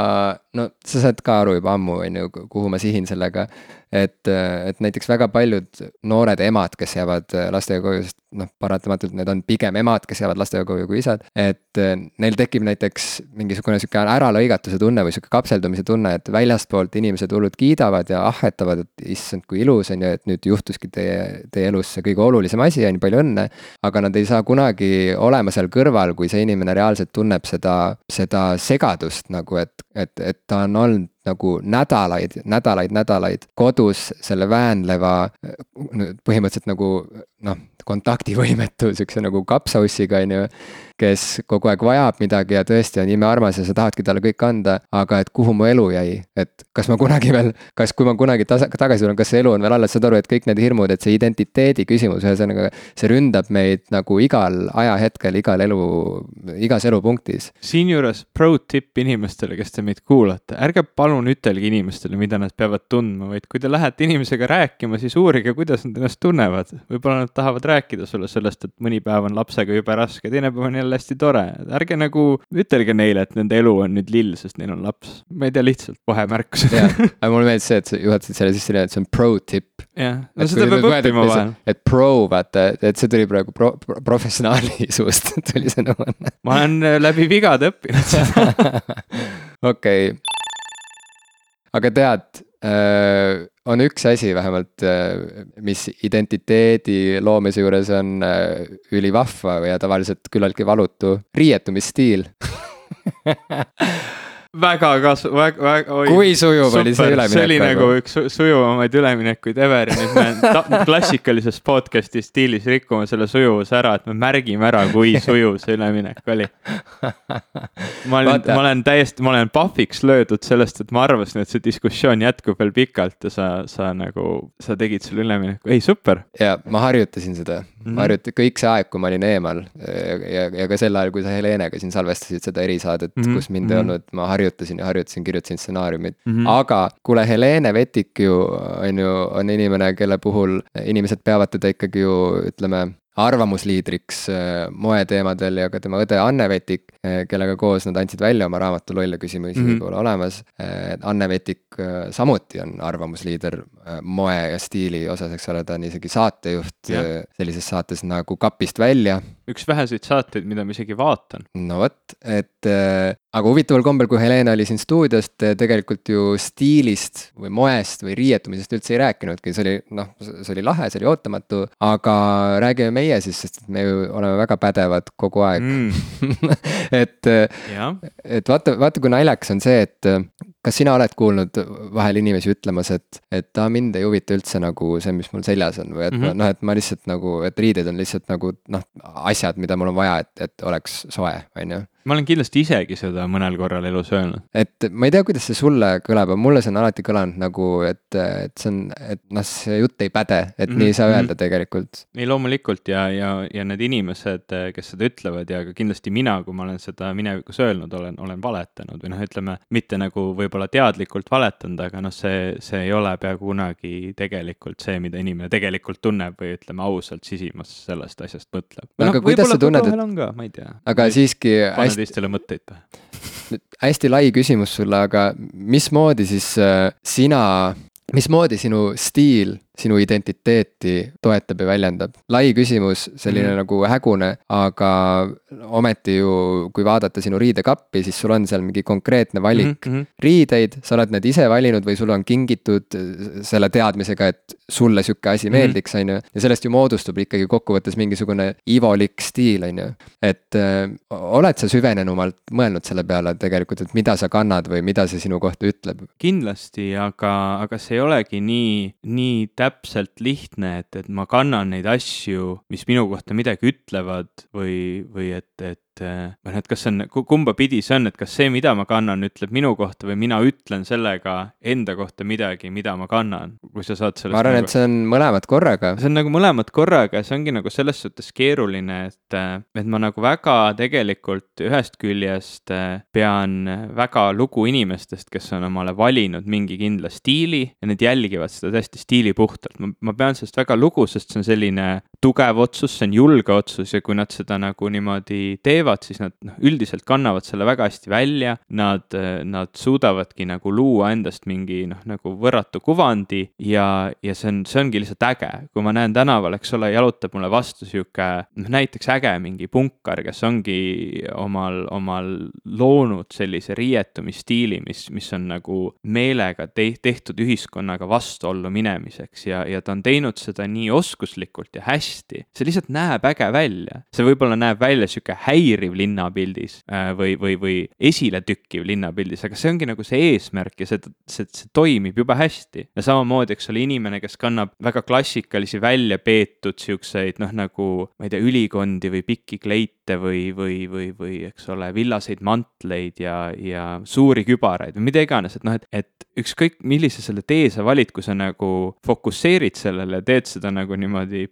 no sa saad ka aru juba ammu, on ju, kuhu ma sihin sellega. et, et näiteks väga paljud noored emad, kes jäävad lastega koju, sest noh, paratamatult need on pigem emad, kes jäävad lastega koju kui isad. et neil tekib näiteks mingisugune sihuke äralõigatuse tunne või sihuke kapseldumise tunne, et väljastpoolt inimesed hullult kiidavad ja ahhetavad, et issand, kui ilus on ju, et nüüd juhtuski teie, teie elus see kõige olulisem asi, on ju, palju õnne. aga nad ei saa kunagi olema seal kõrval, kui see inimene reaalselt tunneb seda, seda segadust nagu, et, et, et ta on olnud nagu nädalaid, nädalaid, nädalaid kodus selle väänleva, põhimõtteliselt nagu noh, kontaktivõimetu siukse nagu kapsaussiga, on ju. Kes kogu aeg vajab midagi ja tõesti on imearmas ja sa tahadki talle kõik anda, aga et kuhu mu elu jäi, et kas ma kunagi veel, kas, kui ma kunagi tasa, tagasi tulen, kas see elu on veel alles, saad aru, et kõik need hirmud, et see identiteedi küsimus, ühesõnaga. see ründab meid nagu igal ajahetkel, igal elu, igas elupunktis. siinjuures pro tipp inimestele, kes te meid kuulate, ärge palun ütelge inimestele, mida nad peavad tundma, vaid kui te lähete inimesega rääkima, siis uurige, kuidas nad ennast tunnevad. võib-olla nad tahavad rääkida sulle sellest, et mõni päev on lapsega jube raske, teine päev on jälle hästi tore. ärge nagu ütelge neile, et nende elu on nüüd lill, sest neil on laps. ma ei tea, lihtsalt vahemärkus. aga mulle meeldis see, et sa juhatasid selle sisse, et see on pro tipp. jah, no seda peab õppima vahel. et pro, vaata, et see tuli praegu pro, pro, professionaali suust tuli see nõuanne. ma olen äh, läbi vigade õppinud seda. okei. aga tead on üks asi vähemalt, mis identiteedi loomise juures on äh, ülivahva ja tavaliselt küllaltki valutu, riietumisstiil väga kas-, väga, väga. kui sujuv oli see üleminek? see oli nagu üks sujuvamaid üleminekuid ever ja nüüd me klassikalises podcast'i stiilis rikume selle sujuvuse ära, et me märgime ära, kui sujuv see üleminek oli. ma olen, ma olen täiesti, ma olen pahviks löödud sellest, et ma arvasin, et see diskussioon jätkub veel pikalt ja sa, sa nagu, sa tegid selle ülemineku, ei super. ja ma harjutasin seda mm, ma harjutasin kõik see aeg, kui ma olin eemal ja, ja ka sel ajal, kui sa Helenega siin salvestasid seda erisaadet mm, -hmm. kus mind mm -hmm. ei olnud, ma harjutasin ja harjutasin, kirjutasin stsenaariumit mm. -hmm. aga kuule, Helene Vetik ju on ju, on inimene, kelle puhul inimesed peavad teda ikkagi ju ütleme arvamusliidriks äh, moeteemadel ja ka tema õde Anne Vetik, äh, kellega koos nad andsid välja oma raamatu Lolle küsimusi mm -hmm. pole olemas. Äh, Anne Vetik samuti on arvamusliider moe ja stiili osas, eks ole, ta on isegi saatejuht ja. sellises saates nagu Kapist välja. Üks väheseid saateid, mida ma isegi vaatan. no vot, et aga huvitaval kombel, kui Helena oli siin stuudios, te tegelikult ju stiilist või moest või riietumisest üldse ei rääkinudki, see oli noh, see oli lahe, see oli ootamatu, aga räägime meie siis, sest me ju oleme väga pädevad kogu aeg mm. et, et vaata, vaata, kui naljakas on see, et kas sina oled kuulnud vahel inimesi ütlemas, et, et aa, mind ei huvita üldse nagu see, mis mul seljas on või et mm -hmm. noh, et ma lihtsalt nagu, et riided on lihtsalt nagu noh, asjad, mida mul on vaja, et, et oleks soe, on ju ma olen kindlasti isegi seda mõnel korral elus öelnud. et ma ei tea, kuidas see sulle kõlab, aga mulle see on alati kõlanud nagu, et, et see on, et noh, see jutt ei päde, et mm -hmm. nii ei saa mhm. öelda tegelikult. ei, loomulikult ja, ja, ja need inimesed, kes seda ütlevad ja ka kindlasti mina, kui ma olen seda minevikus öelnud, olen, olen valetanud või noh, ütleme mitte nagu võib-olla teadlikult valetanud, aga noh, see, see ei ole peaaegu kunagi tegelikult see, mida inimene tegelikult tunneb või ütleme ausalt sisimas sellest asjast mõtleb. aga no, kuidas sa tunned, et. aga siiski hästi pane teistele mõtteid pähe. hästi lai küsimus sulle, aga mismoodi siis äh, sina, mismoodi sinu stiil sinu identiteeti toetab ja väljendab. lai küsimus, selline mm. nagu hägune, aga ometi ju, kui vaadata sinu riidekappi, siis sul on seal mingi konkreetne valik mm -hmm. riideid, sa oled need ise valinud või sulle on kingitud selle teadmisega, et sulle sihuke asi mm -hmm. meeldiks, on ju. ja sellest ju moodustub ikkagi kokkuvõttes mingisugune ivolik stiil, on ju. et öö, äh, oled sa süvenenumalt mõelnud selle peale tegelikult, et mida sa kannad või mida see sinu kohta ütleb? kindlasti, aga, aga see ei olegi nii, nii täpselt lihtne, et, et ma kannan neid asju, mis minu kohta midagi ütlevad või, või et, et et äh, või noh, et kas see on, kumba pidi see on, et kas see, mida ma kannan, ütleb minu kohta või mina ütlen sellega enda kohta midagi, mida ma kannan, kui sa saad sellest. ma arvan nagu..., et see on mõlemat korraga. see on nagu mõlemat korraga ja see ongi nagu selles suhtes keeruline, et, äh, et ma nagu väga tegelikult ühest küljest äh, pean väga lugu inimestest, kes on omale valinud mingi kindla stiili ja need jälgivad seda tõesti stiilipuhtalt. ma, ma pean sellest väga lugu, sest see on selline tugev otsus, see on julge otsus ja kui nad seda nagu niimoodi teevad, siis nad noh, üldiselt kannavad selle väga hästi välja, nad, nad suudavadki nagu luua endast mingi noh, nagu võrratu kuvandi ja, ja see on, see ongi lihtsalt äge. kui ma näen tänaval, eks ole, jalutab mulle vastu sihuke noh, näiteks äge mingi punkar, kes ongi omal, omal loonud sellise riietumisstiili, mis, mis on nagu meelega te tehtud ühiskonnaga vastuollu minemiseks ja, ja ta on teinud seda nii oskuslikult ja hästi. See lihtsalt näeb äge välja, see võib-olla näeb välja sihuke häiriv linnapildis äh, või, või, või esiletükkiv linnapildis, aga see ongi nagu see eesmärk ja see, see, see toimib jube hästi. ja samamoodi, eks ole, inimene, kes kannab väga klassikalisi välja peetud siukseid noh, nagu ma ei tea, ülikondi või pikki kleite või, või, või, või eks ole, villaseid mantleid ja, ja suuri kübaraid või mida iganes, et noh, et, et ükskõik millise selle tee sa valid, kui sa nagu fokusseerid sellele teed seda nagu niimoodi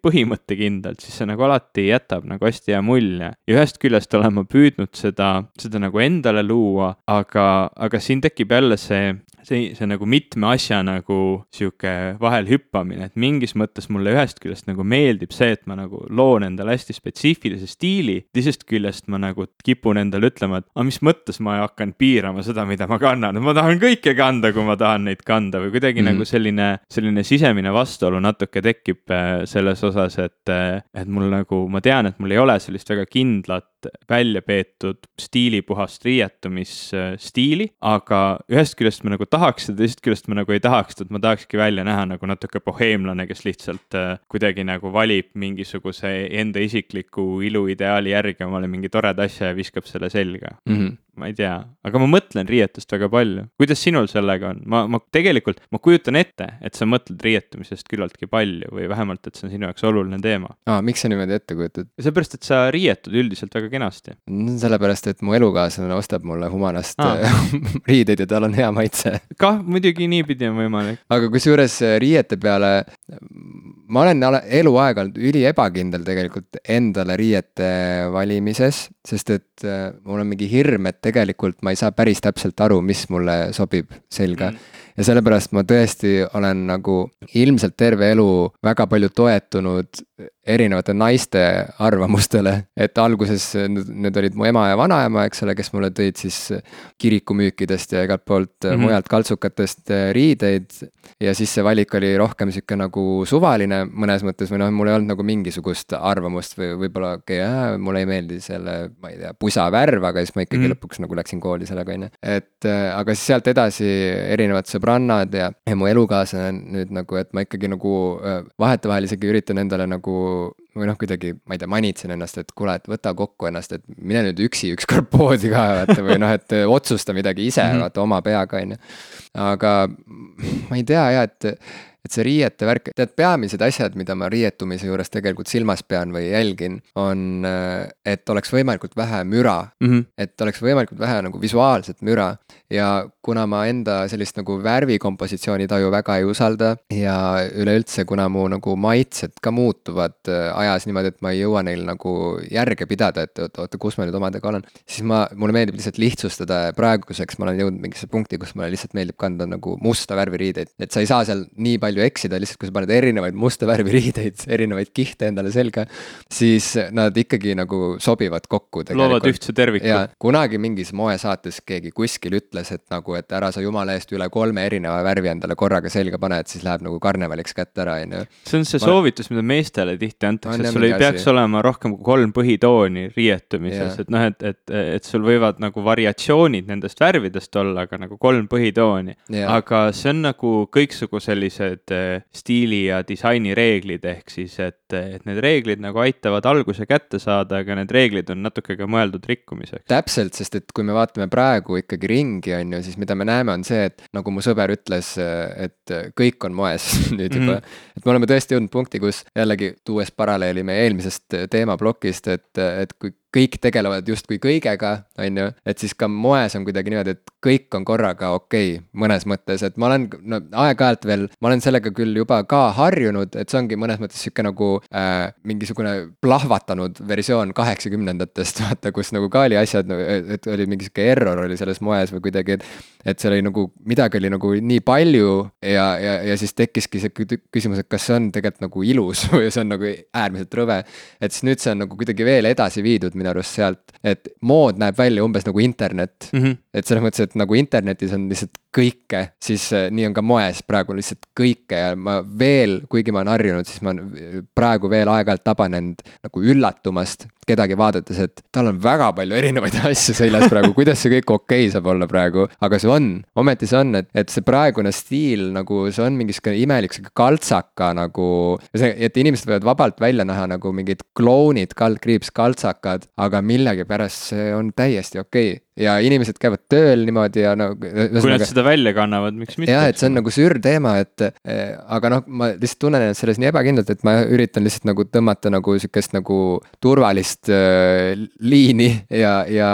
põhimõttekindlalt, siis see nagu alati jätab nagu hästi hea mulje. Ja ühest küljest olen ma püüdnud seda, seda nagu endale luua, aga, aga siin tekib jälle see see, see nagu mitme asja nagu sihuke vahel hüppamine, et mingis mõttes mulle ühest küljest nagu meeldib see, et ma nagu loon endale hästi spetsiifilise stiili, teisest küljest ma nagu kipun endale ütlema, et aga mis mõttes ma hakkan piirama seda, mida ma kannan, ma tahan kõike kanda, kui ma tahan neid kanda või kuidagi mm -hmm. nagu selline, selline sisemine vastuolu natuke tekib äh, selles osas, et, äh, et mul nagu, ma tean, et mul ei ole sellist väga kindlat välja peetud stiilipuhast riietumisstiili, aga ühest küljest ma nagu tahaks seda, teisest küljest ma nagu ei tahaks, et ma tahakski välja näha nagu natuke boheemlane, kes lihtsalt äh, kuidagi nagu valib mingisuguse enda isikliku iluideaali järgi omale mingi toreda asja ja viskab selle selga mm. -hmm. ma ei tea, aga ma mõtlen riietust väga palju. kuidas sinul sellega on? ma, ma tegelikult, ma kujutan ette, et sa mõtled riietumisest küllaltki palju või vähemalt, et see on sinu jaoks oluline teema. aa, miks sa niimoodi ette kujutad? seepärast, et sa riietud üldiselt väga kenasti. sellepärast, et mu elukaaslane ostab mulle Humanast riideid ja tal on hea maitse. kah, muidugi niipidi on võimalik. aga kusjuures riiete peale ma olen eluaeg olnud üli ebakindel tegelikult endale riiete valimises, sest et äh, mul on mingi hirm, et tegelikult ma ei saa päris täpselt aru, mis mulle sobib selga mm ja sellepärast ma tõesti olen nagu ilmselt terve elu väga palju toetunud erinevate naiste arvamustele, et alguses need olid mu ema ja vanaema, eks ole, kes mulle tõid siis kirikumüükidest ja igalt poolt mm -hmm. mujalt kaltsukatest riideid. ja siis see valik oli rohkem sihuke nagu suvaline mõnes mõttes või noh, mul ei olnud nagu mingisugust arvamust või võib-olla okei okay,, mulle ei meeldi selle, ma ei tea, pusa värv, aga siis ma ikkagi mm -hmm. lõpuks nagu läksin kooli sellega, on ju. et aga siis sealt edasi erinevad sõbrannad ja, ja mu elukaaslane nüüd nagu, et ma ikkagi nagu vahetevahel isegi üritan endale nagu või noh, kuidagi, ma ei tea, manitsen ennast, et kuule, et võta kokku ennast, et mine nüüd üksi ükskord poodi ka, vaata, või noh, et otsusta midagi ise mm, -hmm. vaata, oma peaga, on ju. aga ma ei tea jah, et et see riiete värk, tead, peamised asjad, mida ma riietumise juures tegelikult silmas pean või jälgin, on, et oleks võimalikult vähe müra mm. -hmm. et oleks võimalikult vähe nagu visuaalset müra ja kuna ma enda sellist nagu värvikompositsiooni taju väga ei usalda ja üleüldse, kuna mu nagu maitsed ka muutuvad äh, ajas niimoodi, et ma ei jõua neil nagu järge pidada, et oota, kus ma nüüd omadega olen, siis ma, mulle meeldib lihtsalt lihtsustada ja praeguseks ma olen jõudnud mingisse punkti, kus mulle lihtsalt meeldib kanda nagu musta värvi riideid, et sa ei saa seal nii palju eksida, lihtsalt kui sa paned erinevaid musta värvi riideid, erinevaid kihte endale selga, siis nad ikkagi nagu sobivad kokku. loovad ühtse terviku. ja kunagi mingis moesaates keegi kuskil ütles, et nagu, et ära sa jumala eest üle kolme erineva värvi endale korraga selga pane, et siis läheb nagu karnevaliks kätte ära, on ju. see on see Ma... soovitus, mida meestele tihti antakse, et sul ei peaks asi. olema rohkem kui kolm põhitooni riietumises, et noh, et, et, et sul võivad nagu variatsioonid nendest värvidest olla, aga nagu kolm põhitooni. aga see on nagu kõiksugu sellised äh, stiili ja disaini reeglid, ehk siis et, et need reeglid nagu aitavad alguse kätte saada, aga need reeglid on natuke ka mõeldud rikkumiseks. täpselt, sest et kui me vaatame praegu ikkagi ringi, on ju, siis mida me näeme, on see, et nagu mu sõber ütles, et kõik on moes nüüd juba mm. -hmm. et me oleme tõesti jõudnud punkti, kus jällegi tuues paralleeli meie eelmisest teemaplokist, et, et kui kõik tegelevad justkui kõigega, on ju, et siis ka moes on kuidagi niimoodi, et kõik on korraga okei okay, mõnes mõttes, et ma olen no aeg-ajalt veel, ma olen sellega küll juba ka harjunud, et see ongi mõnes mõttes sihuke nagu äh, mingisugune plahvatanud versioon kaheksakümnendatest, vaata, kus nagu ka oli asjad, et oli mingi sihuke error oli selles moes või kuidagi, et. et seal oli nagu, midagi oli nagu nii palju ja, ja, ja siis tekkiski see küsimus, et kas see on tegelikult nagu ilus või see on nagu äärmiselt rõve. et siis nüüd see on nagu kuidagi veel edasi viidud minu arust sealt, et mood näeb välja umbes nagu internet mm. -hmm. et selles mõttes, et nagu internetis on lihtsalt kõike, siis äh, nii on ka moes praegu lihtsalt kõike ja ma veel, kuigi ma olen harjunud, siis ma praegu veel aeg-ajalt taban end nagu üllatumast kedagi vaadates, et tal on väga palju erinevaid asju seljas praegu, kuidas see kõik okei okay saab olla praegu, aga see on, ometi see on, et, et see praegune stiil nagu see on mingi sihuke imelik sihuke kaltsaka nagu. et inimesed võivad vabalt välja näha nagu mingid klounid, kaldkriips, kaltsakad, aga millegipärast see on täiesti okei okay ja inimesed käivad tööl niimoodi ja no. kui nad seda välja kannavad, miks mitte. jah, et see on nagu sür teema, et eh, aga noh, ma lihtsalt tunnen ennast selles nii ebakindlalt, et ma üritan lihtsalt nagu tõmmata nagu sihukest nagu turvalist äh, liini ja, ja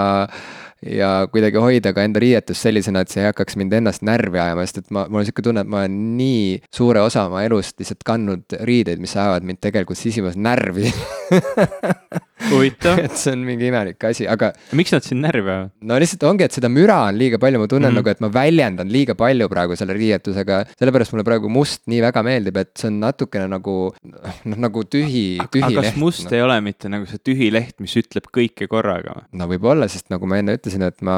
ja kuidagi hoida ka enda riietust sellisena, et see ei hakkaks mind ennast närvi ajama, sest et ma, mul on sihuke tunne, et ma olen nii suure osa oma elust lihtsalt kandnud riideid, mis ajavad mind tegelikult sisimas närvi huvitav et see on mingi imelik asi, aga. miks nad sind närvi ajavad? no lihtsalt ongi, et seda müra on liiga palju, ma tunnen mm -hmm. nagu, et ma väljendan liiga palju praegu selle riietusega. sellepärast mulle praegu must nii väga meeldib, et see on natukene nagu noh, nagu tühi, tühi aga leht. kas must no. ei ole mitte nagu see tühi leht, mis ütleb kõike korraga? no võib-olla, sest nagu ma enne ütlesin, et ma,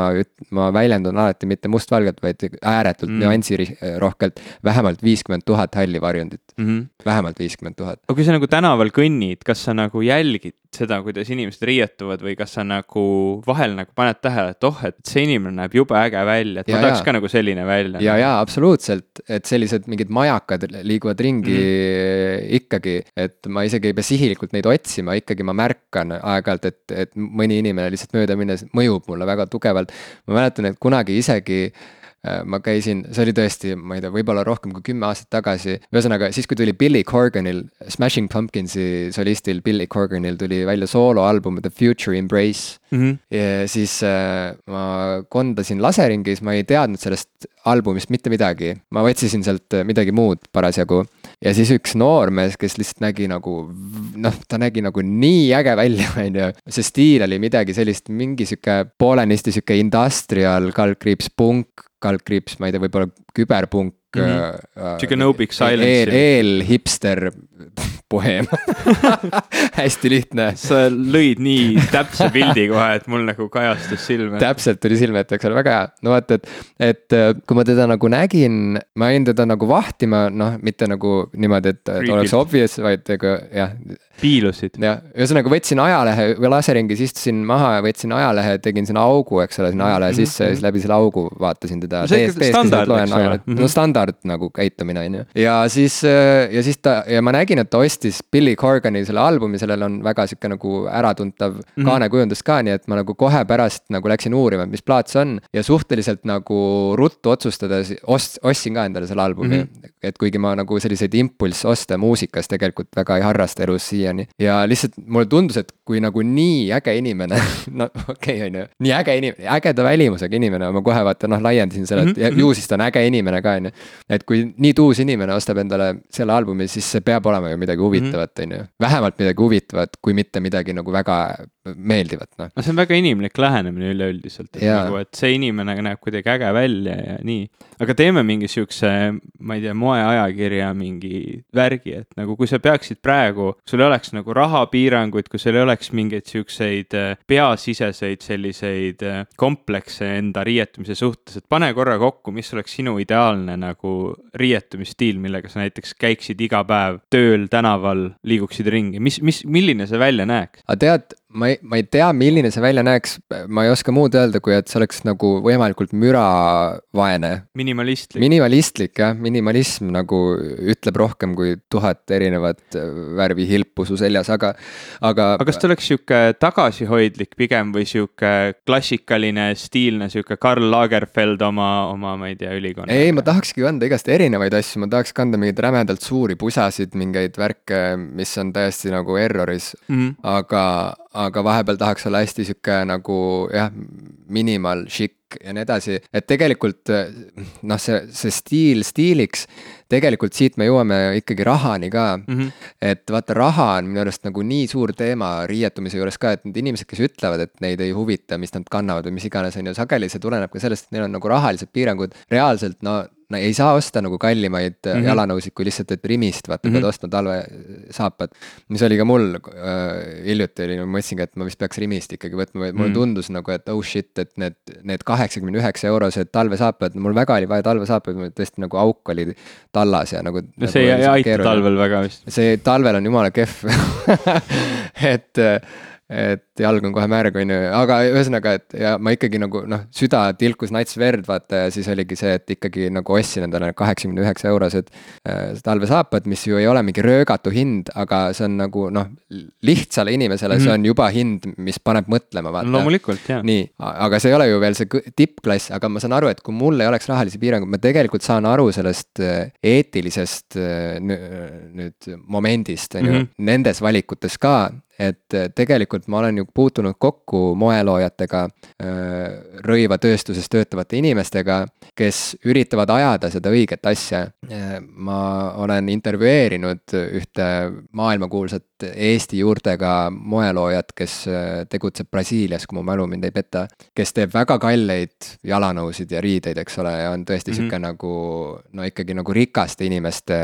ma väljendun alati mitte mustvalgelt, vaid ääretult mm. nüansirohkelt. vähemalt viiskümmend tuhat halli varjundit mm, -hmm. vähemalt viiskümmend tuhat. aga kui sa nagu tänaval kõnnid, kas sa nagu jälgid seda, kuidas inimesed riietuvad või kas sa nagu vahel nagu paned tähele, et oh, et see inimene näeb jube äge välja, et ja, ma tahaks ja. ka nagu selline välja. ja, ja absoluutselt, et sellised mingid majakad liiguvad ringi mm. ikkagi, et ma isegi ei pea sihilikult neid otsima, ikkagi ma märkan aeg-ajalt, et, et mõni inimene lihtsalt mööda minnes mõjub mulle väga tugevalt. ma mäletan, et kunagi isegi Äh, ma käisin, see oli tõesti, ma ei tea, võib-olla rohkem kui kümme aastat tagasi. ühesõnaga siis, kui tuli Billy Corganil, Smashing Pumpkinsi solistil Billy Corganil tuli välja sooloalbum The Future Embrace mm. -hmm. ja siis äh, ma kondasin laseringis, ma ei teadnud sellest albumist mitte midagi. ma otsisin sealt midagi muud parasjagu. ja siis üks noormees, kes lihtsalt nägi nagu, noh, ta nägi nagu nii äge välja, on ju. see stiil oli midagi sellist, mingi sihuke poolenisti sihuke industrial, kaldkriips punk kaldkriips, ma ei tea, võib-olla küberpunk mm. -hmm. sihuke no big silence. eel, eelhipster poeem hästi lihtne. sa lõid nii täpse pildi kohe, et mul nagu kajastus silme. täpselt tuli silme ette, eks ole, väga hea. no vaata, et, et äh, kui ma teda nagu nägin, ma jäin teda nagu vahtima, noh, mitte nagu niimoodi, et, et oleks obvious, vaid ega jah piilusid. jah, ühesõnaga võtsin ajalehe või laseringis istusin maha ja võtsin ajalehe, tegin sinna augu, eks ole, sinna ajalehe mhm, sisse ja siis mhm. läbi selle augu vaatasin teda. no ole. no mhm. standard nagu käitumine on ju. ja siis, äh, ja siis ta ja ma nägin, et ta ostis Billy Corgani selle albumi, sellel on väga sihuke nagu äratuntav mm -hmm. kaanekujundus ka, nii et ma nagu kohe pärast nagu läksin uurima, mis plaat see on. ja suhteliselt nagu ruttu otsustades ost-, ostsin ka endale selle albumi mm. -hmm. et kuigi ma nagu selliseid impulssoste muusikas tegelikult väga ei harrasta elus siia siiani. ja lihtsalt mulle tundus, et kui nagu nii äge inimene no okei okay,, on ju, nii äge inimene, ägeda välimusega inimene, ma kohe vaata noh, laiendasin selle, et mm -hmm. ju siis ta on äge inimene ka, on ju. et kui nii tuus inimene ostab endale selle albumi, siis see peab olema ju midagi huvitavat, on ju. vähemalt midagi huvitavat, kui mitte midagi nagu väga meeldivat, noh. no see on väga inimlik lähenemine üleüldiselt, et ja. nagu, et see inimene näeb kuidagi äge välja ja nii. aga teeme mingi siukse, ma ei tea, moeajakirja mingi värgi, et nagu kui sa peaksid praegu, sul ei oleks nagu rahapiiranguid, kui sul ei oleks mingeid siukseid äh, peasiseseid selliseid äh, komplekse enda riietumise suhtes, et pane korra kokku, mis oleks sinu ideaalne nagu riietumisstiil, millega sa näiteks käiksid iga päev tööl, tänaval, liiguksid ringi, mis, mis, milline see välja näeks? aga tead, ma ei, ma ei tea, milline see välja näeks, ma ei oska muud öelda, kui et see oleks nagu võimalikult müravaene. minimalistlik. minimalistlik jah, minimalism nagu ütleb rohkem kui tuhat erinevat värvi hilpu su seljas, aga, aga. aga kas ta oleks sihuke tagasihoidlik pigem või sihuke klassikaline, stiilne, sihuke Karl Lagerfeld oma, oma, ma ei tea, ülikonna? ei, ma tahakski kanda igast erinevaid asju, ma tahaks kanda mingeid rämedalt suuri pusasid, mingeid värke, mis on täiesti nagu erroris mm, -hmm. aga aga vahepeal tahaks olla hästi sihuke nagu jah, minimal, šikk ja nii edasi, et tegelikult noh, see, see stiil stiiliks, tegelikult siit me jõuame ikkagi rahani ka mm. -hmm. et vaata, raha on minu arust nagu nii suur teema riietumise juures ka, et need inimesed, kes ütlevad, et neid ei huvita, mis nad kannavad või mis iganes, on ju, sageli see tuleneb ka sellest, et neil on nagu rahalised piirangud, reaalselt no no ei saa osta nagu kallimaid mm -hmm. jalanõusid kui lihtsalt, et Rimist vaata mm, -hmm. pead ostma talvesaapad. mis oli ka mul äh, hiljuti oli, ma mõtlesingi, et ma vist peaks Rimist ikkagi võtma, mulle mm -hmm. tundus nagu, et oh shit, et need, need kaheksakümne üheksa eurosed talvesaapad, mul väga oli vaja talvesaapaid, mul tõesti nagu auk oli tallas ja nagu. no see nagu ei aita keeruline. talvel väga vist. see talvel on jumala kehv et et jalg on kohe märg, on ju, aga ühesõnaga, et ja ma ikkagi nagu noh, süda tilkus nats verd, vaata ja siis oligi see, et ikkagi nagu ostsin endale kaheksakümne üheksa eurosed äh, talvesaapad, mis ju ei ole mingi röögatu hind, aga see on nagu noh, lihtsale inimesele mm -hmm. see on juba hind, mis paneb mõtlema, vaata. loomulikult, jaa. nii, aga see ei ole ju veel see tippklass, aga ma saan aru, et kui mul ei oleks rahalisi piiranguid, ma tegelikult saan aru sellest äh, eetilisest äh, nüüd momendist, on ju, mhm. nendes valikutes ka et äh, tegelikult ma olen ju puutunud kokku moeloojatega, äh, rõivatööstuses töötavate inimestega, kes üritavad ajada seda õiget asja. Äh, ma olen intervjueerinud ühte maailmakuulsat Eesti juurtega moeloojat, kes tegutseb Brasiilias, kui mu mälu mind ei peta. kes teeb väga kalleid jalanõusid ja riideid, eks ole, ja on tõesti mm -hmm. sihuke nagu no ikkagi nagu rikaste inimeste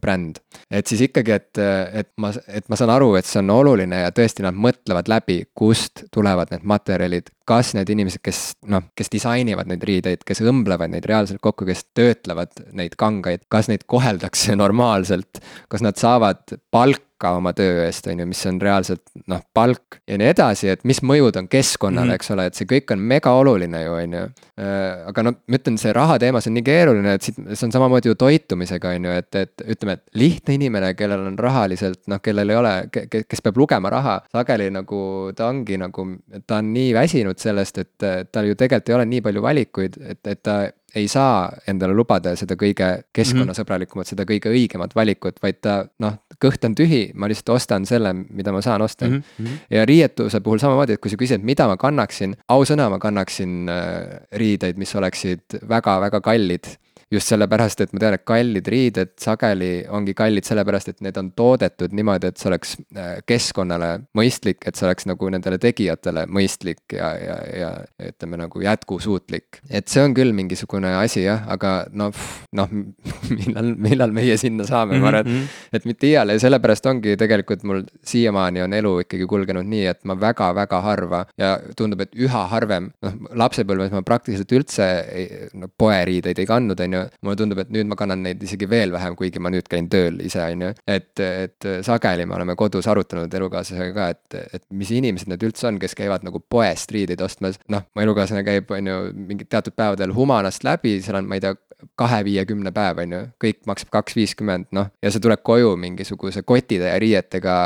bränd. et siis ikkagi, et, et ma, et ma saan aru, et see on oluline ja tõesti nad mõtlevad läbi, kust tulevad need materjalid, kas need inimesed, kes noh, kes disainivad neid riideid, kes õmblevad neid reaalselt kokku, kes töötlevad neid kangaid, kas neid koheldakse normaalselt, kas nad saavad palka palka oma töö eest, on ju, mis on reaalselt noh, palk ja nii edasi, et mis mõjud on keskkonnale mm, -hmm. eks ole, et see kõik on mega oluline ju, on ju. Äh, aga no ma ütlen, see raha teema, see on nii keeruline, et siit, see on samamoodi ju toitumisega, on ju, et, et ütleme, et lihtne inimene, kellel on rahaliselt noh, kellel ei ole, kes peab lugema raha, sageli nagu ta ongi nagu, ta on nii väsinud sellest, et tal ju tegelikult ei ole nii palju valikuid, et, et ta ei saa endale lubada seda kõige keskkonnasõbralikumat, seda kõige õigemat valikut, vaid ta noh, kõht on tühi, ma lihtsalt ostan selle, mida ma saan osta mm. -hmm. ja riietuse puhul samamoodi, et kui sa küsid, mida ma kannaksin, ausõna, ma kannaksin äh, riideid, mis oleksid väga-väga kallid just sellepärast, et ma tean, et kallid riided sageli ongi kallid sellepärast, et need on toodetud niimoodi, et see oleks äh, keskkonnale mõistlik, et see oleks nagu nendele tegijatele mõistlik ja, ja, ja ütleme nagu jätkusuutlik. et see on küll mingisugune asi jah, aga noh, noh millal, millal meie sinna saame, ma arvan, et, mhm, mhm. et mitte iial ja sellepärast ongi tegelikult mul siiamaani on elu ikkagi kulgenud nii, et ma väga-väga harva ja tundub, et üha harvem, noh lapsepõlves ma praktiliselt üldse ei, no poeriideid ei kandnud, on ju mulle tundub, et nüüd ma kannan neid isegi veel vähem, kuigi ma nüüd käin tööl ise, on ju. et, et sageli me oleme kodus arutanud elukaaslasega ka, et, et mis inimesed need üldse on, kes käivad nagu poest riideid ostmas. noh, mu elukaaslane käib, on ju, mingid teatud päevadel Humanast läbi, seal on, ma ei tea, kahe-viiekümne päev, on ju, kõik maksab kaks viiskümmend, noh, ja sa tuled koju mingisuguse kotitäie riietega,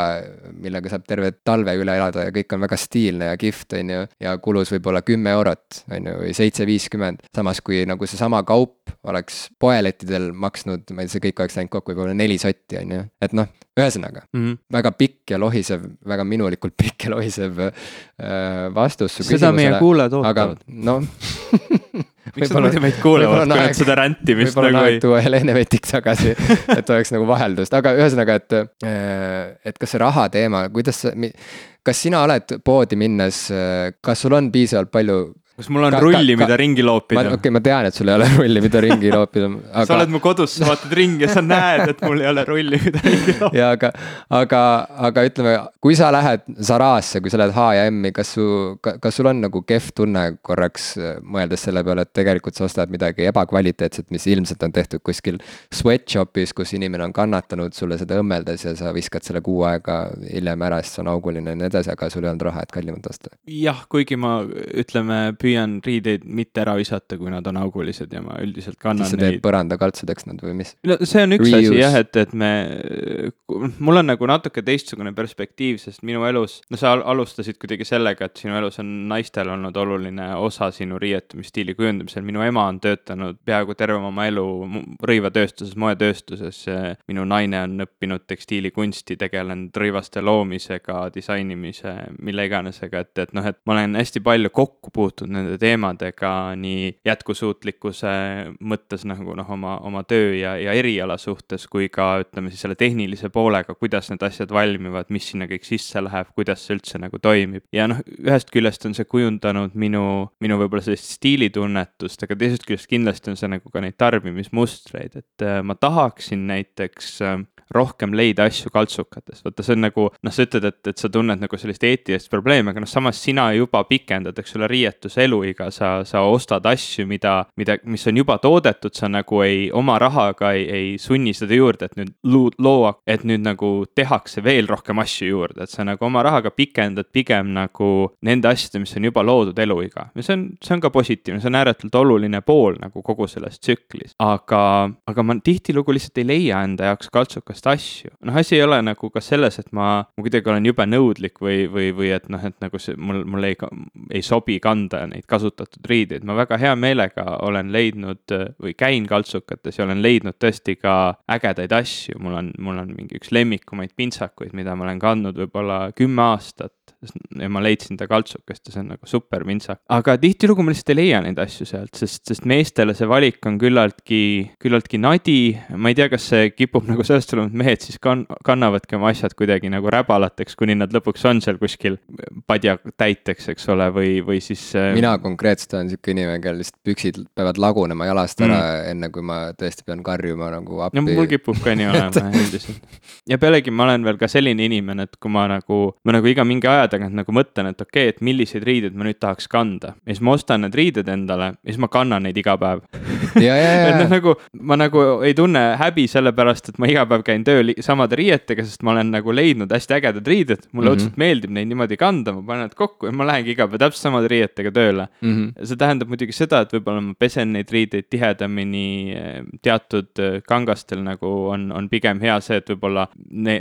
millega saab terve talve üle elada ja kõik on väga stiilne ja kihvt, on ju. ja kulus võib-olla kümme eurot, on ju, või seitse viiskümmend, samas kui nagu seesama kaup oleks poelettidel maksnud, ma ei tea, see kõik oleks läinud kokku võib-olla neli sotti, on ju, et noh, ühesõnaga mm -hmm. väga pikk ja lohisev, väga minulikult pikk ja lohisev äh, vastus su seda küsimusele. meie kuulajad ootavad. noh miks nad muidu meid kuulavad, kui nad seda rändimist nagu ei. tuua Helene Vetik tagasi et oleks nagu vaheldust, aga ühesõnaga, et, äh, et kas see raha teema, kuidas sa, kas sina oled poodi minnes, äh, kas sul on piisavalt palju kas mul on ka, rulli, mida ringi loopida? okei okay,, ma tean, et sul ei ole rulli, mida ringi loopida aga.... sa oled mu kodus, sa vaatad ringi ja sa näed, et mul ei ole rulli, mida ringi loopida. ja aga, aga, aga ütleme, kui sa lähed Zarasse, kui sa lähed H ja M-i, kas su, kas sul on nagu kehv tunne korraks mõeldes selle peale, et tegelikult sa ostad midagi ebakvaliteetset, mis ilmselt on tehtud kuskil sweatshop'is, kus inimene on kannatanud sulle seda õmmeldes ja sa viskad selle kuu aega hiljem ära, sest see on auguline ja nii edasi, aga sul ei olnud raha, et kallimat osta? jah, kuigi ma ütleme püüan riideid mitte ära visata, kui nad on augulised ja ma üldiselt kannan siis sa teed neid... põrandakaltsudeks nad või mis? no see on üks Reuse. asi jah, et, et me, mul on nagu natuke teistsugune perspektiiv, sest minu elus, no sa alustasid kuidagi sellega, et sinu elus on naistel olnud oluline osa sinu riietumisstiili kujundamisel. minu ema on töötanud peaaegu terve oma elu rõivatööstuses, moetööstuses. minu naine on õppinud tekstiilikunsti, tegelenud rõivaste loomisega, disainimise, mille iganesega, et, et noh, et ma olen hästi palju kokku puutunud nende teemadega nii jätkusuutlikkuse mõttes nagu noh, oma, oma töö ja, ja eriala suhtes, kui ka ütleme siis selle tehnilise poolega, kuidas need asjad valmivad, mis sinna kõik sisse läheb, kuidas see üldse nagu toimib. ja noh, ühest küljest on see kujundanud minu, minu võib-olla sellist stiilitunnetust, aga teisest küljest kindlasti on see nagu ka neid tarbimismustreid, et äh, ma tahaksin näiteks äh, rohkem leida asju kaltsukatest, vaata, see on nagu noh, sa ütled, et, et sa tunned nagu sellist eetilist probleemi, aga noh, samas sina juba pikendad, eks ole, riietuse eluiga, sa, sa ostad asju, mida, mida, mis on juba toodetud, sa nagu ei, oma rahaga ei, ei sunni seda juurde, et nüüd loo, et nüüd nagu tehakse veel rohkem asju juurde, et sa nagu oma rahaga pikendad pigem nagu nende asjade, mis on juba loodud eluiga. ja see on, see on ka positiivne, see on ääretult oluline pool nagu kogu selles tsüklis, aga, aga ma tihtilugu lihtsalt ei leia enda jaoks kaltsukast igast asju. noh, asi ei ole nagu ka selles, et ma, ma kuidagi olen jube nõudlik või, või, või et noh, et nagu see mul, mul ei, ei sobi kanda neid kasutatud riideid, ma väga hea meelega olen leidnud või käin kaltsukates ja olen leidnud tõesti ka ägedaid asju, mul on, mul on mingi üks lemmikumaid pintsakuid, mida ma olen kandnud võib-olla kümme aastat ja ma leidsin ta kaltsukast ja see on nagu super pintsak. aga tihtilugu ma lihtsalt ei leia neid asju sealt, sest, sest meestele see valik on küllaltki, küllaltki nadi. ma ei tea, kas see kipub nagu sellest tulema, et mehed siis kann-, kannavadki oma asjad kuidagi nagu räbalateks, kuni nad lõpuks on seal kuskil padja täiteks, eks ole, või, või siis. Äh, mina konkreetselt olen sihuke inimene, kellel lihtsalt püksid peavad lagunema jalast ära mm. enne, kui ma tõesti pean karjuma nagu appi. no mul kipub ka nii olema üldiselt. ja pealegi ma olen veel ka selline inimene, et kui ma nagu, ma nagu iga mingi aja tagant nagu mõtlen, et okei okay,, et milliseid riideid ma nüüd tahaks kanda. ja siis ma ostan need riided endale ja siis ma kannan neid iga päev et noh, nagu ma nagu ei tunne häbi selle pärast, et ma iga päev käin käin tööl samade riietega, sest ma olen nagu leidnud hästi ägedad riided, mulle mm -hmm. õudselt meeldib neid niimoodi kanda, ma panen nad kokku ja ma lähengi iga päev täpselt samade riietega tööle mm. -hmm. see tähendab muidugi seda, et võib-olla ma pesen neid riideid tihedamini, eh, teatud eh, kangastel nagu on, on pigem hea see, et võib-olla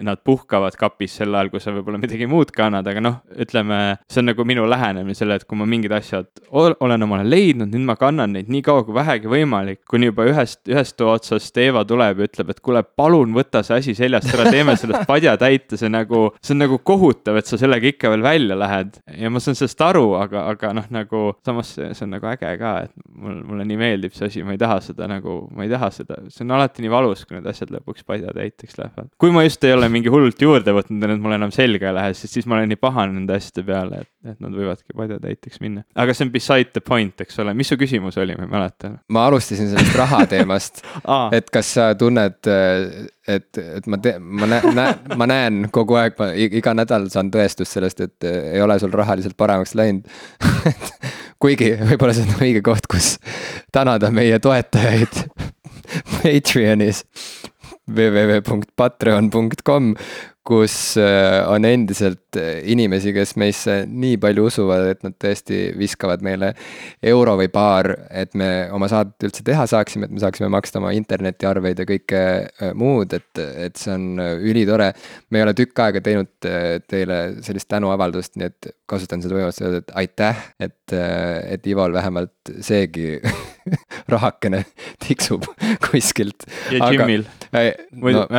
nad puhkavad kapis sel ajal, kui sa võib-olla midagi muud kannad, aga noh, ütleme, see on nagu minu lähenemine sellele, et kui ma mingid asjad olen omale leidnud, nüüd ma kannan neid nii kaua kui vähegi võimalik, kuni juba ühest, ühest otsast Eeva tuleb ja ütleb, et kuule, palun võta see asi seljast ära, teeme sellest padjatäite, see nagu, see on nagu kohutav, et sa sellega ikka veel välja lähed. ja ma saan sellest aru, aga, aga noh, nagu samas see, see on nagu äge ka, et mul, mulle nii meeldib see asi, ma ei taha seda nagu, ma ei taha seda, see on alati nii valus, kui need asjad lõpuks padjatäiteks lähevad. kui ma just ei ole mingi hullult juurde võtnud ja need mul enam selga ei lähe, siis, siis ma olen nii pahane nende asjade peale, et, et nad võivadki padjatäiteks minna. aga see on beside the point, eks ole, mis su küsimus oli, ma ei mäleta. ma alustasin sellest raha teemast et kas sa tunned, et, et ma teen, ma näen, näen, ma näen kogu aeg, ma iga nädal saan tõestust sellest, et ei ole sul rahaliselt paremaks läinud kuigi võib-olla see on õige koht, kus tänada meie toetajaid Patreonis www.patreon.com, kus äh, on endiselt äh, inimesi, kes meisse nii palju usuvad, et nad tõesti viskavad meile euro või paar, et me oma saadet üldse teha saaksime, et me saaksime maksta oma internetiarveid ja kõike äh, muud, et, et see on ülitore. me ei ole tükk aega teinud teile sellist tänuavaldust, nii et kasutan seda võimalust öelda, et aitäh, et, et Ival vähemalt seegi rahakene tiksub kuskilt. ja Jimil.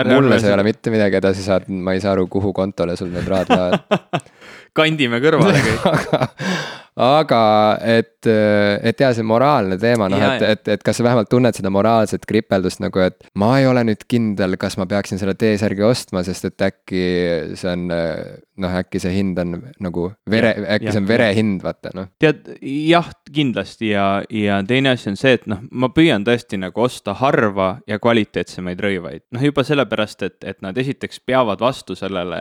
no mulle sa ei ole mitte midagi edasi saatnud, ma ei saa aru, kuhu kontole sul need rahad lähevad kandime kõrvale kõik aga et, et jaa, see moraalne teema, noh, et, et, et kas sa vähemalt tunned seda moraalset kripeldust nagu, et ma ei ole nüüd kindel, kas ma peaksin selle T-särgi ostma, sest et äkki see on noh, äkki see hind on nagu vere, äkki ja, see on vere ja. hind, vaata noh. tead, jah, kindlasti ja, ja teine asi on see, et noh, ma püüan tõesti nagu osta harva ja kvaliteetsemaid rõivaid. noh, juba sellepärast, et, et nad esiteks peavad vastu sellele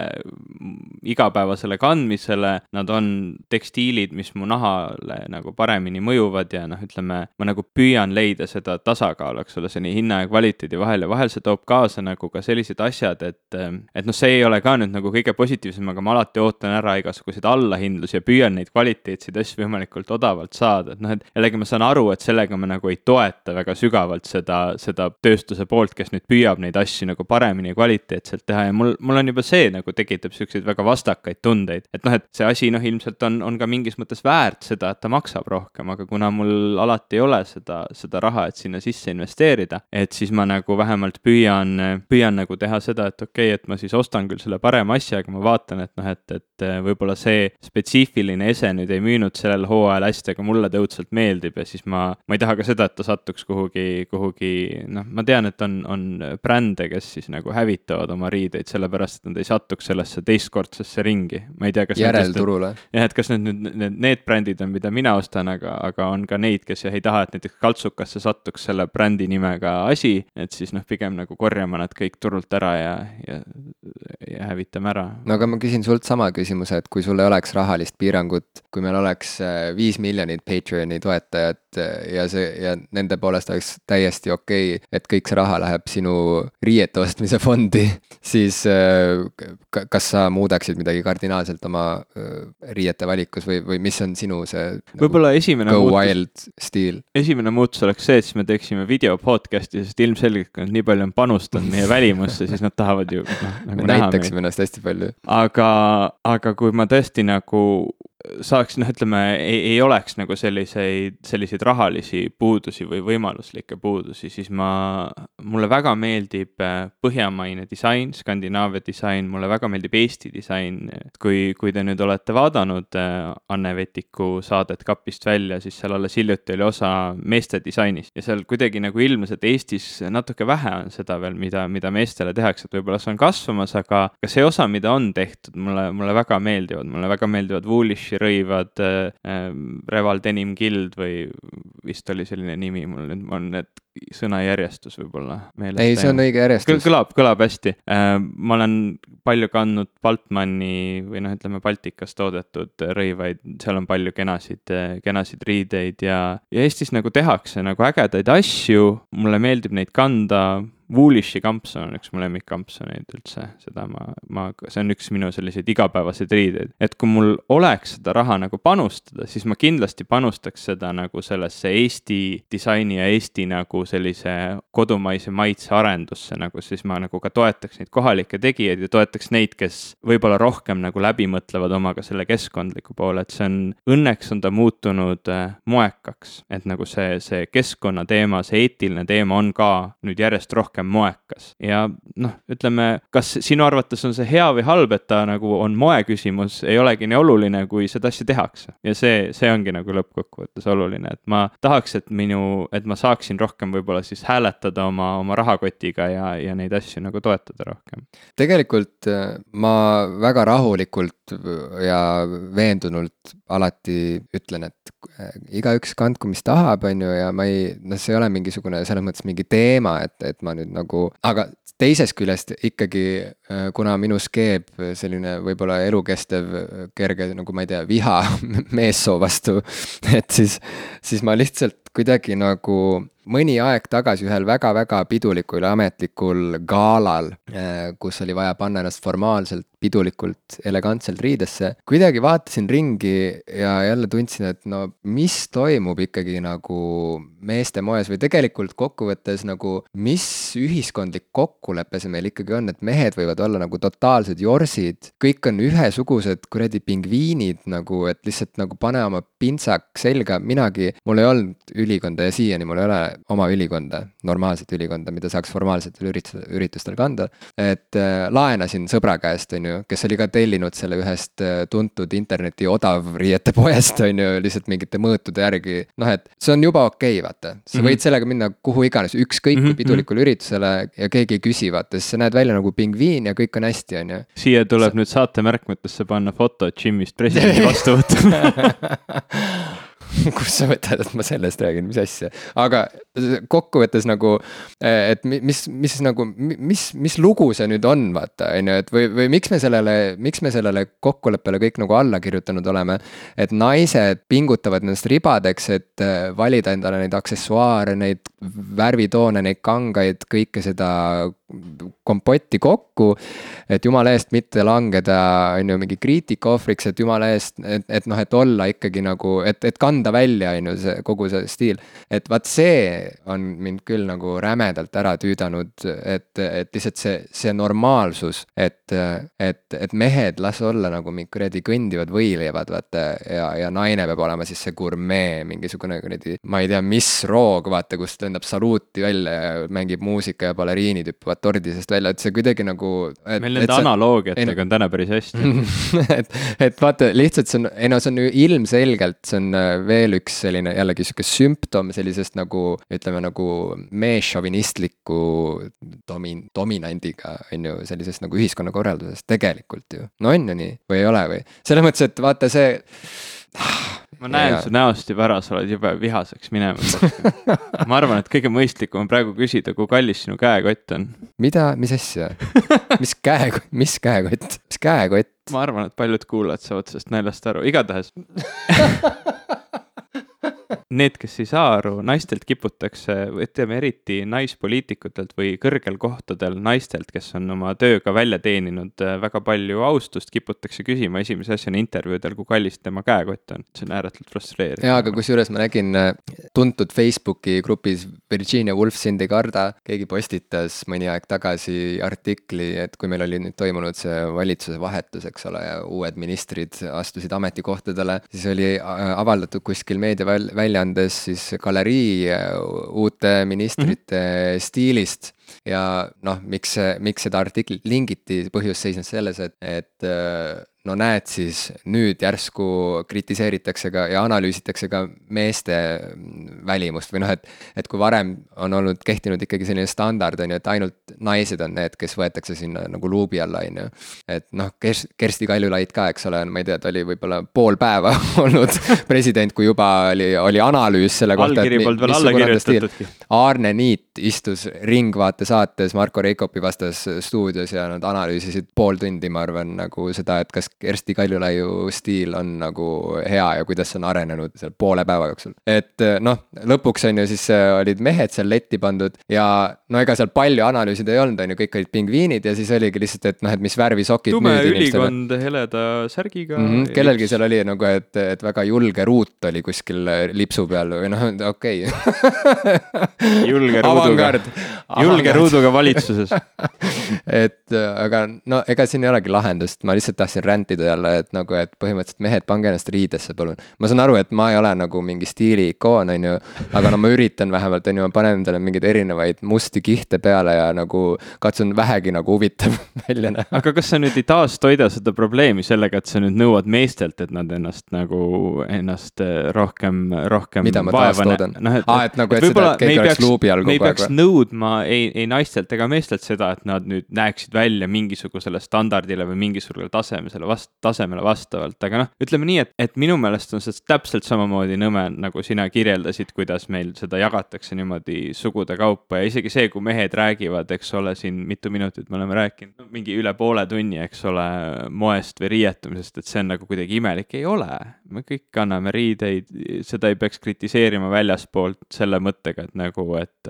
igapäevasele kandmisele, nad on tekstiilid, mis mu nahale nagu paremini mõjuvad ja noh, ütleme, ma nagu püüan leida seda tasakaalu, eks ole, selle hinna ja kvaliteedi vahel ja vahel see toob kaasa nagu ka sellised asjad, et, et noh, see ei ole ka nüüd nagu kõige positiivsem, aga ma alati ootan ära igasuguseid allahindlusi ja püüan neid kvaliteetseid asju võimalikult odavalt saada, et noh, et jällegi ma saan aru, et sellega ma nagu ei toeta väga sügavalt seda, seda tööstuse poolt, kes nüüd püüab neid asju nagu paremini ja kvaliteetselt teha ja mul, mul on juba see nagu tekitab siukseid väga vastakaid tundeid, et noh, et see asi noh, ilmselt on, on ka mingis mõttes väär väärt seda, et ta maksab rohkem, aga kuna mul alati ei ole seda, seda raha, et sinna sisse investeerida, et siis ma nagu vähemalt püüan, püüan nagu teha seda, et okei okay,, et ma siis ostan küll selle parema asja, aga ma vaatan, et noh, et, et võib-olla see spetsiifiline ese nüüd ei müünud sellel hooajal hästi, aga mulle ta õudselt meeldib ja siis ma, ma ei taha ka seda, et ta satuks kuhugi, kuhugi noh, ma tean, et on, on brände, kes siis nagu hävitavad oma riideid sellepärast, et nad ei satuks sellesse teistkordsesse ringi. ma ei tea, kas järelturule. jah, et kas need nüüd, need, need brändid on, mida mina ostan, aga, aga on ka neid, kes jah ei taha, et näiteks kaltsukasse satuks selle brändi nimega asi, et siis noh, pigem nagu korjame nad kõik turult ära ja, ja, ja hävitame ära. no aga ma küsin sult sama küsimuse, et kui sul ei oleks rahalist piirangut, kui meil oleks äh, viis miljonit Patreoni toetajat äh, ja see ja nende poolest oleks täiesti okei okay,, et kõik see raha läheb sinu riiete ostmise fondi, siis äh, kas sa muudaksid midagi kardinaalselt oma riiete valikus või, või mis on sinu see nagu, võib-olla esimene go muutus, wild stiil? esimene muutus oleks see, et siis me teeksime video podcast'i, sest ilmselgelt, kui nad nii palju on panustanud meie välimusse, siis nad tahavad ju noh, nagu me näitaksime ennast hästi palju. aga, aga kui ma tõesti nagu saaks, noh, ütleme, ei, ei oleks nagu selliseid, selliseid rahalisi puudusi või võimaluslikke puudusi, siis ma, mulle väga meeldib äh, põhjamaine disain, Skandinaavia disain, mulle väga meeldib Eesti disain. kui, kui te nüüd olete vaadanud äh, Anne Vetiku saadet Kapist välja, siis seal alles hiljuti oli osa meeste disainist ja seal kuidagi nagu ilmnes, et Eestis natuke vähe on seda veel, mida, mida meestele tehakse, et võib-olla see on kasvamas, aga, aga see osa, mida on tehtud, mulle, mulle väga meeldivad, mulle väga meeldivad Woolish'i Gucci rõivad äh, ähm, Reval Denim Guild või vist oli selline nimi, mul nüüd on need sõnajärjestus võib-olla meeles. ei, see on õige järjestus. kõlab, kõlab hästi äh,. ma olen palju kandnud Baltmanni või noh, ütleme Baltikas toodetud rõivaid, seal on palju kenasid, kenasid riideid ja, ja Eestis nagu tehakse nagu ägedaid asju, mulle meeldib neid kanda Woolish'i kampsun on üks mu lemmikkampsuneid üldse, seda ma, ma, see on üks minu selliseid igapäevaseid riideid. et kui mul oleks seda raha nagu panustada, siis ma kindlasti panustaks seda nagu sellesse Eesti disaini ja Eesti nagu sellise kodumaise maitse arendusse nagu, siis ma nagu ka toetaks neid kohalikke tegijaid ja toetaks neid, kes võib-olla rohkem nagu läbi mõtlevad omaga selle keskkondliku poole, et see on, õnneks on ta muutunud äh, moekaks, et nagu see, see keskkonnateema, see eetiline teema on ka nüüd järjest rohkem moekas. ja noh, ütleme, kas sinu arvates on see hea või halb, et ta nagu on moe küsimus, ei olegi nii oluline, kui seda asja tehakse. ja see, see ongi nagu lõppkokkuvõttes oluline, et ma tahaks, et minu, et ma saaksin rohkem võib-olla siis hääletada oma, oma rahakotiga ja, ja neid asju nagu toetada rohkem. tegelikult äh, ma väga rahulikult ja veendunult alati ütlen, et äh, igaüks kandku, mis tahab, on ju, ja ma ei, noh, see ei ole mingisugune selles mõttes mingi teema, et, et ma nüüd nagu, aga teisest küljest ikkagi, äh, kuna minus keeb selline võib-olla elukestev kerge nagu ma ei tea, viha meessoo vastu, et siis, siis ma lihtsalt kuidagi nagu mõni aeg tagasi ühel väga-väga pidulikul ja ametlikul galal, äh, kus oli vaja panna ennast formaalselt pidulikult elegantselt riidesse, kuidagi vaatasin ringi ja jälle tundsin, et no mis toimub ikkagi nagu meeste moes või tegelikult kokkuvõttes nagu, mis ühiskondlik kokkulepe see meil ikkagi on, et mehed võivad olla nagu totaalsed jorsid, kõik on ühesugused kuradi pingviinid nagu, et lihtsalt nagu pane oma pintsak selga, minagi, mul ei olnud ülikonda ja siiani mul ei ole oma ülikonda, normaalset ülikonda, mida saaks formaalsetel üritustel, üritustel kanda. et äh, laenasin sõbra käest, on ju, kes oli ka tellinud selle ühest äh, tuntud interneti odavriiete poest, on ju, lihtsalt mingite mõõtude järgi. noh, et see on juba okei okay,, vaata, sa -hmm. võid sellega minna kuhu iganes, ükskõik kui -hmm. pidulikule üritusele ja keegi ei küsi, vaata, sest sa näed välja nagu pingviin ja kõik on hästi, on ju. siia tuleb sa... nüüd saate märkmetesse panna foto Jimist presidendi vastuvõtul kust sa võtad, et ma sellest räägin, mis asja, aga kokkuvõttes nagu, et mis, mis nagu, mis, mis lugu see nüüd on, vaata, on ju, et või, või miks me sellele, miks me sellele kokkuleppele kõik nagu alla kirjutanud oleme. et naised pingutavad ennast ribadeks, et äh, valida endale neid aksessuaare, neid värvitoone, neid kangaid, kõike seda kompotti kokku. et jumala eest mitte langeda, on ju, mingi kriitika ohvriks, et jumala eest, et, et noh, et olla ikkagi nagu, et, et kanda välja, on ju, see kogu see stiil. et vaat see on mind küll nagu rämedalt ära tüüdanud, et, et lihtsalt see, see normaalsus, et, et, et mehed, las olla nagu mingid kuradi kõndivad võileivad, vaata, ja, ja naine peab olema siis see gurmee, mingisugune kuradi, ma ei tea, mis roog, vaata, kust lendab saluuti välja ja mängib muusika ja baleriinid hüppavad tordi seest välja, et see kuidagi nagu. meil nende analoogiatega on täna päris hästi et, et vaata, lihtsalt see on, ei no see on ju ilmselgelt, see on äh, veel üks selline jällegi sihuke sümptom sellisest nagu ütleme nagu meesšovinistliku domin-, dominandiga, on ju, sellisest nagu ühiskonnakorraldusest tegelikult ju. no on ju nii või ei ole või? selles mõttes, et vaata see ma näen su näost juba ära, sa oled jube vihaseks minemas ma arvan, et kõige mõistlikum on praegu küsida, kui kallis sinu käekott on. mida, mis asja mis käe, mis käekott, mis käekott? ma arvan, et paljud kuulajad saavad sellest naljast aru, igatahes Need, kes ei saa aru, naistelt kiputakse, ütleme eriti naispoliitikutelt või kõrgel kohtadel naistelt, kes on oma tööga välja teeninud äh, väga palju austust, kiputakse küsima esimese asjana intervjuudel, kui kallis tema käekott on. see on ääretult frustreeriv. jaa, aga kusjuures ma nägin äh, tuntud Facebooki grupis Virginia Woolf sind ei karda, keegi postitas mõni aeg tagasi artikli, et kui meil oli nüüd toimunud see valitsuse vahetus, eks ole, ja uued ministrid astusid ametikohtadele, siis oli äh, avaldatud kuskil meediaväljaandes väljaandes siis galerii äh, uute ministrite mm -hmm. stiilist ja noh, miks, miks seda artiklit lingiti, põhjus seisnes selles, et, et äh, no näed siis, nüüd järsku kritiseeritakse ka ja analüüsitakse ka meeste välimust või noh, et. et kui varem on olnud, kehtinud ikkagi selline standard on ju, et ainult naised on need, kes võetakse sinna nagu luubi alla, on ju. et noh, Kersti, Kersti Kaljulaid ka, eks ole, ma ei tea, ta oli võib-olla pool päeva olnud president, kui juba oli, oli analüüs selle kohta. allkiri polnud veel alla kirjutatudki. Aarne Niit istus Ringvaate saates Marko Reikopi vastas stuudios ja nad analüüsisid pool tundi, ma arvan, nagu seda, et kas Kersti Kaljulaiu stiil on nagu hea ja kuidas see on arenenud seal poole päeva jooksul. et noh, lõpuks on ju siis olid mehed seal letti pandud ja no ega seal palju analüüsida ei olnud, on ju, kõik olid pingviinid ja siis oligi lihtsalt, et noh, et mis värvi sokid. tume ülikond heleda särgiga mm. -hmm, kellelgi seal oli nagu, et, et väga julge ruut oli kuskil lipsu peal või noh, okei okay. julge ruuduga, julge ruuduga valitsuses et aga no ega siin ei olegi lahendust, ma lihtsalt tahtsin rändida jälle, et nagu, et põhimõtteliselt mehed, pange ennast riidesse, palun. ma saan aru, et ma ei ole nagu mingi stiili ikoon, on ju, aga no ma üritan vähemalt, on ju, ma panen endale mingeid erinevaid musti kihte peale ja nagu katsun vähegi nagu huvitav välja näha. aga kas sa nüüd ei taastoida seda probleemi sellega, et sa nüüd nõuad meestelt, et nad ennast nagu, ennast eh, rohkem, rohkem mida ma taastoodan? noh, et, Aa, et nagu, et seda, et keegi oleks luubi all kogu aeg me ei peaks nõudma ei, ei naistelt ega meestelt seda, et nad nüüd näeksid välja mingisugusele standardile või mingisugusele tasemele vast-, tasemele vastavalt, aga noh, ütleme nii, et, et minu meelest on see täpselt samamoodi nõme, nagu sina kirjeldasid, kuidas meil seda jagatakse niimoodi sugude kaupa ja isegi see, kui mehed räägivad, eks ole, siin mitu minutit me oleme rääkinud no,, mingi üle poole tunni, eks ole, moest või riietumisest, et see on nagu kuidagi imelik, ei ole. me kõik kanname riideid, seda ei peaks kritiseerima väljaspoolt selle mõttega, et nagu, et,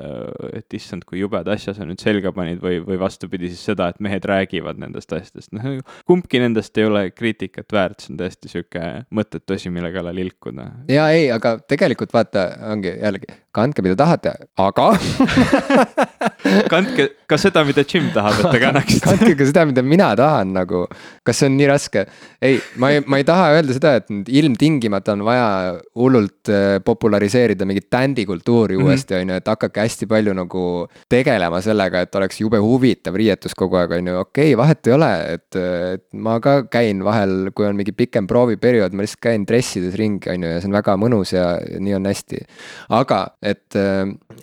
et issand, kui jubeda asja sa nüüd selga panid või, või vastupidi siis seda, et mehed räägivad nendest asjadest, noh kumbki nendest ei ole kriitikat väärt, see on täiesti sihuke mõttetu asi, mille kallal ilkuda. ja ei, aga tegelikult vaata, ongi jällegi, kandke mida tahate, aga kandke ka seda, mida Jim tahab, et te kannaksite kandke ka seda, mida mina tahan nagu, kas see on nii raske? ei, ma ei, ma ei taha öelda seda, et nüüd ilmtingimata on vaja hullult äh, populariseerida mingit bändikultuuri mhm. uuesti, on ju, et hakake hästi palju nagu tegelema sellega, et oleks jube huvitav riietus kogu aeg, on ju, okei okay,, vahet ei ole, et, et ma ka käin vahel, kui on mingi pikem prooviperiood, ma lihtsalt käin dressides ringi, on ju, ja see on väga mõnus ja, ja nii on hästi. aga et,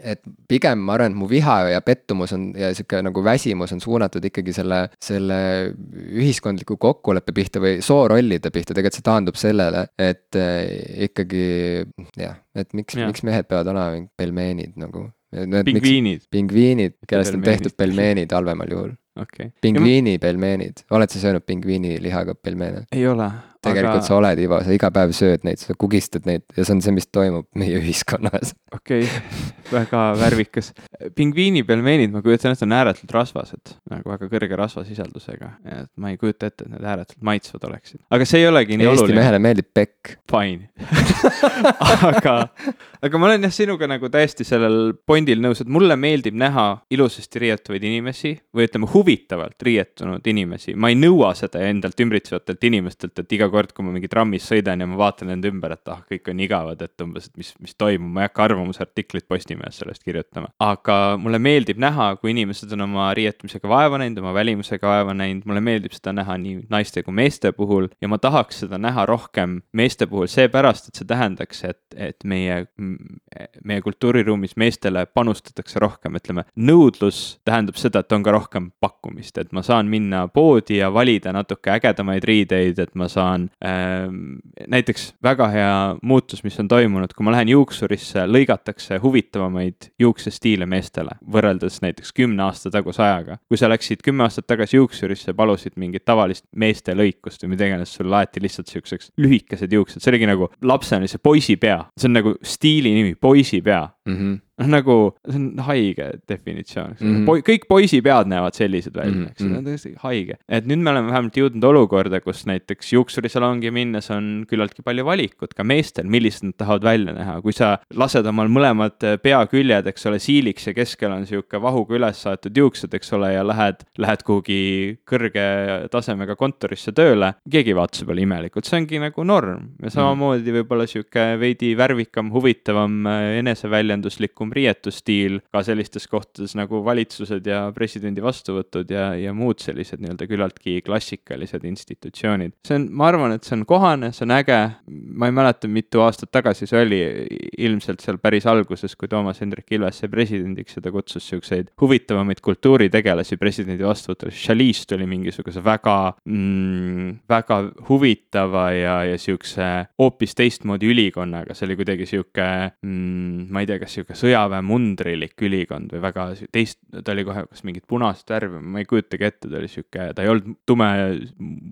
et pigem ma arvan, et mu viha ja pettumus on ja sihuke nagu väsimus on suunatud ikkagi selle, selle ühiskondliku kokkuleppe pihta või soorollide pihta, tegelikult see taandub sellele, et eh, ikkagi jah, et miks, miks mehed peavad olema pelmeenid nagu. pingviinid. pingviinid, kellest on tehtud pelmeenid halvemal juhul okay.. pingviini pelmeenid, oled sa söönud pingviini lihaga pelmeene? ei ole. Tegelikult aga... sa oled, Ivo, sa iga päev sööd neid, sa kugistad neid ja see on see, mis toimub meie ühiskonnas. okei okay., väga värvikas. pingviini pelmeenid, ma kujutan ette, on ääretult rasvased, nagu väga kõrge rasvasisaldusega, et ma ei kujuta ette, et need ääretult maitsvad oleksid. aga see ei olegi nii Eesti oluline. Eesti mehele meeldib pekk. Fine aga, aga ma olen jah sinuga nagu täiesti sellel pointil nõus, et mulle meeldib näha ilusasti riietuvaid inimesi või ütleme, huvitavalt riietunud inimesi, ma ei nõua seda endalt ümbritsevatelt inimestelt, et iga kord, kui ma mingi trammis sõidan ja ma vaatan enda ümber, et ah, kõik on igavad, et umbes, et mis, mis toimub, ma ei hakka arvamusartiklit Postimehes sellest kirjutama. aga mulle meeldib näha, kui inimesed on oma riietumisega vaeva näinud, oma välimusega vaeva näinud, mulle meeldib seda näha nii naiste kui meeste puhul ja ma tahaks seda näha rohkem meeste puhul seepärast, et see tähendaks, et, et meie, meie kultuuriruumis meestele panustatakse rohkem, ütleme, nõudlus tähendab seda, et on ka rohkem pakkumist, et ma saan minna poodi ja valida natuke ägedamaid riideid, et ma saan äh,. näiteks väga hea muutus, mis on toimunud, kui ma lähen juuksurisse, lõigatakse huvitavamaid juuksestiile meestele, võrreldes näiteks kümne aasta taguse ajaga. kui sa läksid kümme aastat tagasi juuksurisse, palusid mingit tavalist meeste lõikust või mida iganes, sulle laeti lihtsalt siukseks lühikesed juuksed, see oligi nagu lapsena see poisipea, see on nagu stiili nimi, poisipea mm. -hmm noh, nagu see on haige definitsioon, eks mm -hmm. Poi, kõik poisipead näevad sellised välja mm, -hmm. eks see on mhm. täiesti haige. et nüüd me oleme vähemalt jõudnud olukorda, kus näiteks juuksurisalongi minnes on küllaltki palju valikut ka meestel, millised nad tahavad välja näha, kui sa lased omal mõlemad peaküljed, eks ole, siiliks ja keskel on sihuke vahuga üles saetud juuksed, eks ole, ja lähed, lähed kuhugi kõrge tasemega kontorisse tööle, keegi ei vaata su peale imelikult, see ongi nagu norm ja mhm. samamoodi võib-olla sihuke veidi värvikam, huvitavam, eneseväljenduslikum rohkem riietusstiil ka sellistes kohtades nagu valitsused ja presidendi vastuvõtud ja, ja muud sellised nii-öelda küllaltki klassikalised institutsioonid. see on, ma arvan, et see on kohane, see on äge, ma ei mäleta, mitu aastat tagasi see oli, ilmselt seal päris alguses, kui Toomas Hendrik Ilves sai presidendiks ja ta kutsus siukseid huvitavamaid kultuuritegelasi presidendi vastuvõtule, Charlize tuli mingisuguse väga mm,, väga huvitava ja, ja siukse hoopis teistmoodi ülikonnaga, see oli kuidagi sihuke mm,, ma ei tea, kas sihuke sõja sõjaväemundrilik ülikond või väga teist, ta oli kohe kas mingit punast värvi, ma ei kujutagi ette, ta oli sihuke, ta ei olnud tume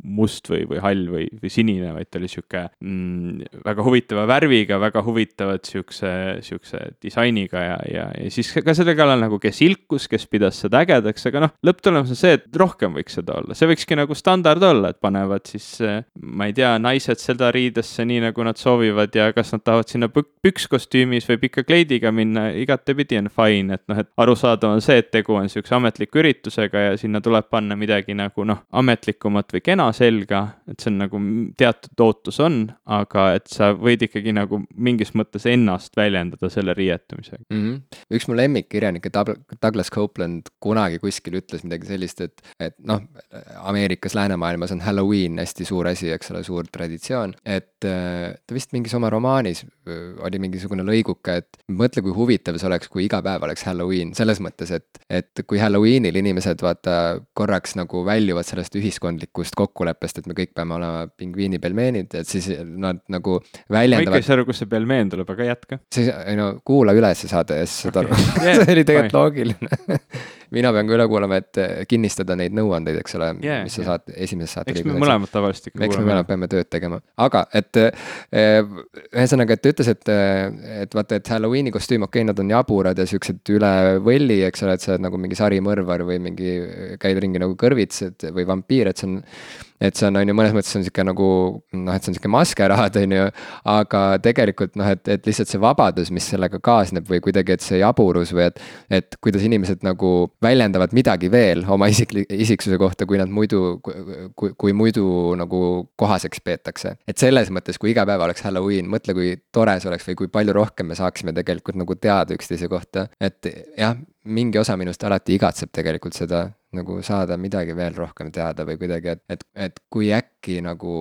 must või, või hall või, või sinine, vaid ta oli sihuke mm, väga huvitava värviga, väga huvitavat siukse, siukse disainiga ja, ja, ja siis ka selle kallal nagu, kes ilkus, kes pidas seda ägedaks, aga noh, lõpptulemus on see, et rohkem võiks seda olla, see võikski nagu standard olla, et panevad siis, ma ei tea, naised seda riidesse nii, nagu nad soovivad ja kas nad tahavad sinna pük- pükskostüümis või pika kleidiga minna, igatepidi on fine, et noh, et arusaadav on see, et tegu on siukse ametliku üritusega ja sinna tuleb panna midagi nagu noh, ametlikumat või kena selga, et see on nagu teatud ootus on, aga et sa võid ikkagi nagu mingis mõttes ennast väljendada selle riietumisega. mm. -hmm. üks mu lemmikkirjanikke, Douglas Copeland kunagi kuskil ütles midagi sellist, et, et noh, Ameerikas, läänemaailmas on Halloween hästi suur asi, eks ole, suur traditsioon, et ta vist mingis oma romaanis äh, oli mingisugune lõiguke, et mõtle, kui huvitav see oleks, kui iga päev oleks Halloween, selles mõttes, et, et kui Halloweenil inimesed vaata korraks nagu väljuvad sellest ühiskondlikust kokkuleppest, et me kõik peame olema pingviinipelmeenid, et siis nad nagu ma ikka ei väljendavad saa aru, kust see pelmeen tuleb, aga jätka. siis, ei no kuula üle see saade ja siis saad aru. Yeah, see oli tegelikult loogiline mina pean ka üle kuulama, et eh, kinnistada neid nõuandeid, eks ole Yeah, mis sa yeah. saad esimeses saate eks me mõlemad tavaliselt ikka eks me mõlemad peame tööd tegema, aga et eh, ühesõnaga, et ta ütles, et, et vaata, et Halloweeni kostüüm, okei okay,, nad on jaburad ja siuksed üle võlli, eks ole, et sa oled nagu mingi sarimõrvar või mingi, käid ringi nagu kõrvits et, või vampiir, et see on et see on, on ju, mõnes mõttes on sihuke nagu noh, et see on sihuke maskeraad, on ju, aga tegelikult noh, et, et lihtsalt see vabadus, mis sellega kaasneb või kuidagi, et see jaburus või et et kuidas inimesed nagu väljendavad midagi veel oma isikli-, isiksuse kohta, kui nad muidu, kui, kui muidu nagu kohaseks peetakse. et selles mõttes, kui iga päev oleks Halloween, mõtle, kui tore see oleks või kui palju rohkem me saaksime tegelikult nagu teada üksteise kohta, et jah, mingi osa minust alati igatseb tegelikult seda nagu saada midagi veel rohkem teada või kuidagi, et, et, et kui äkki nagu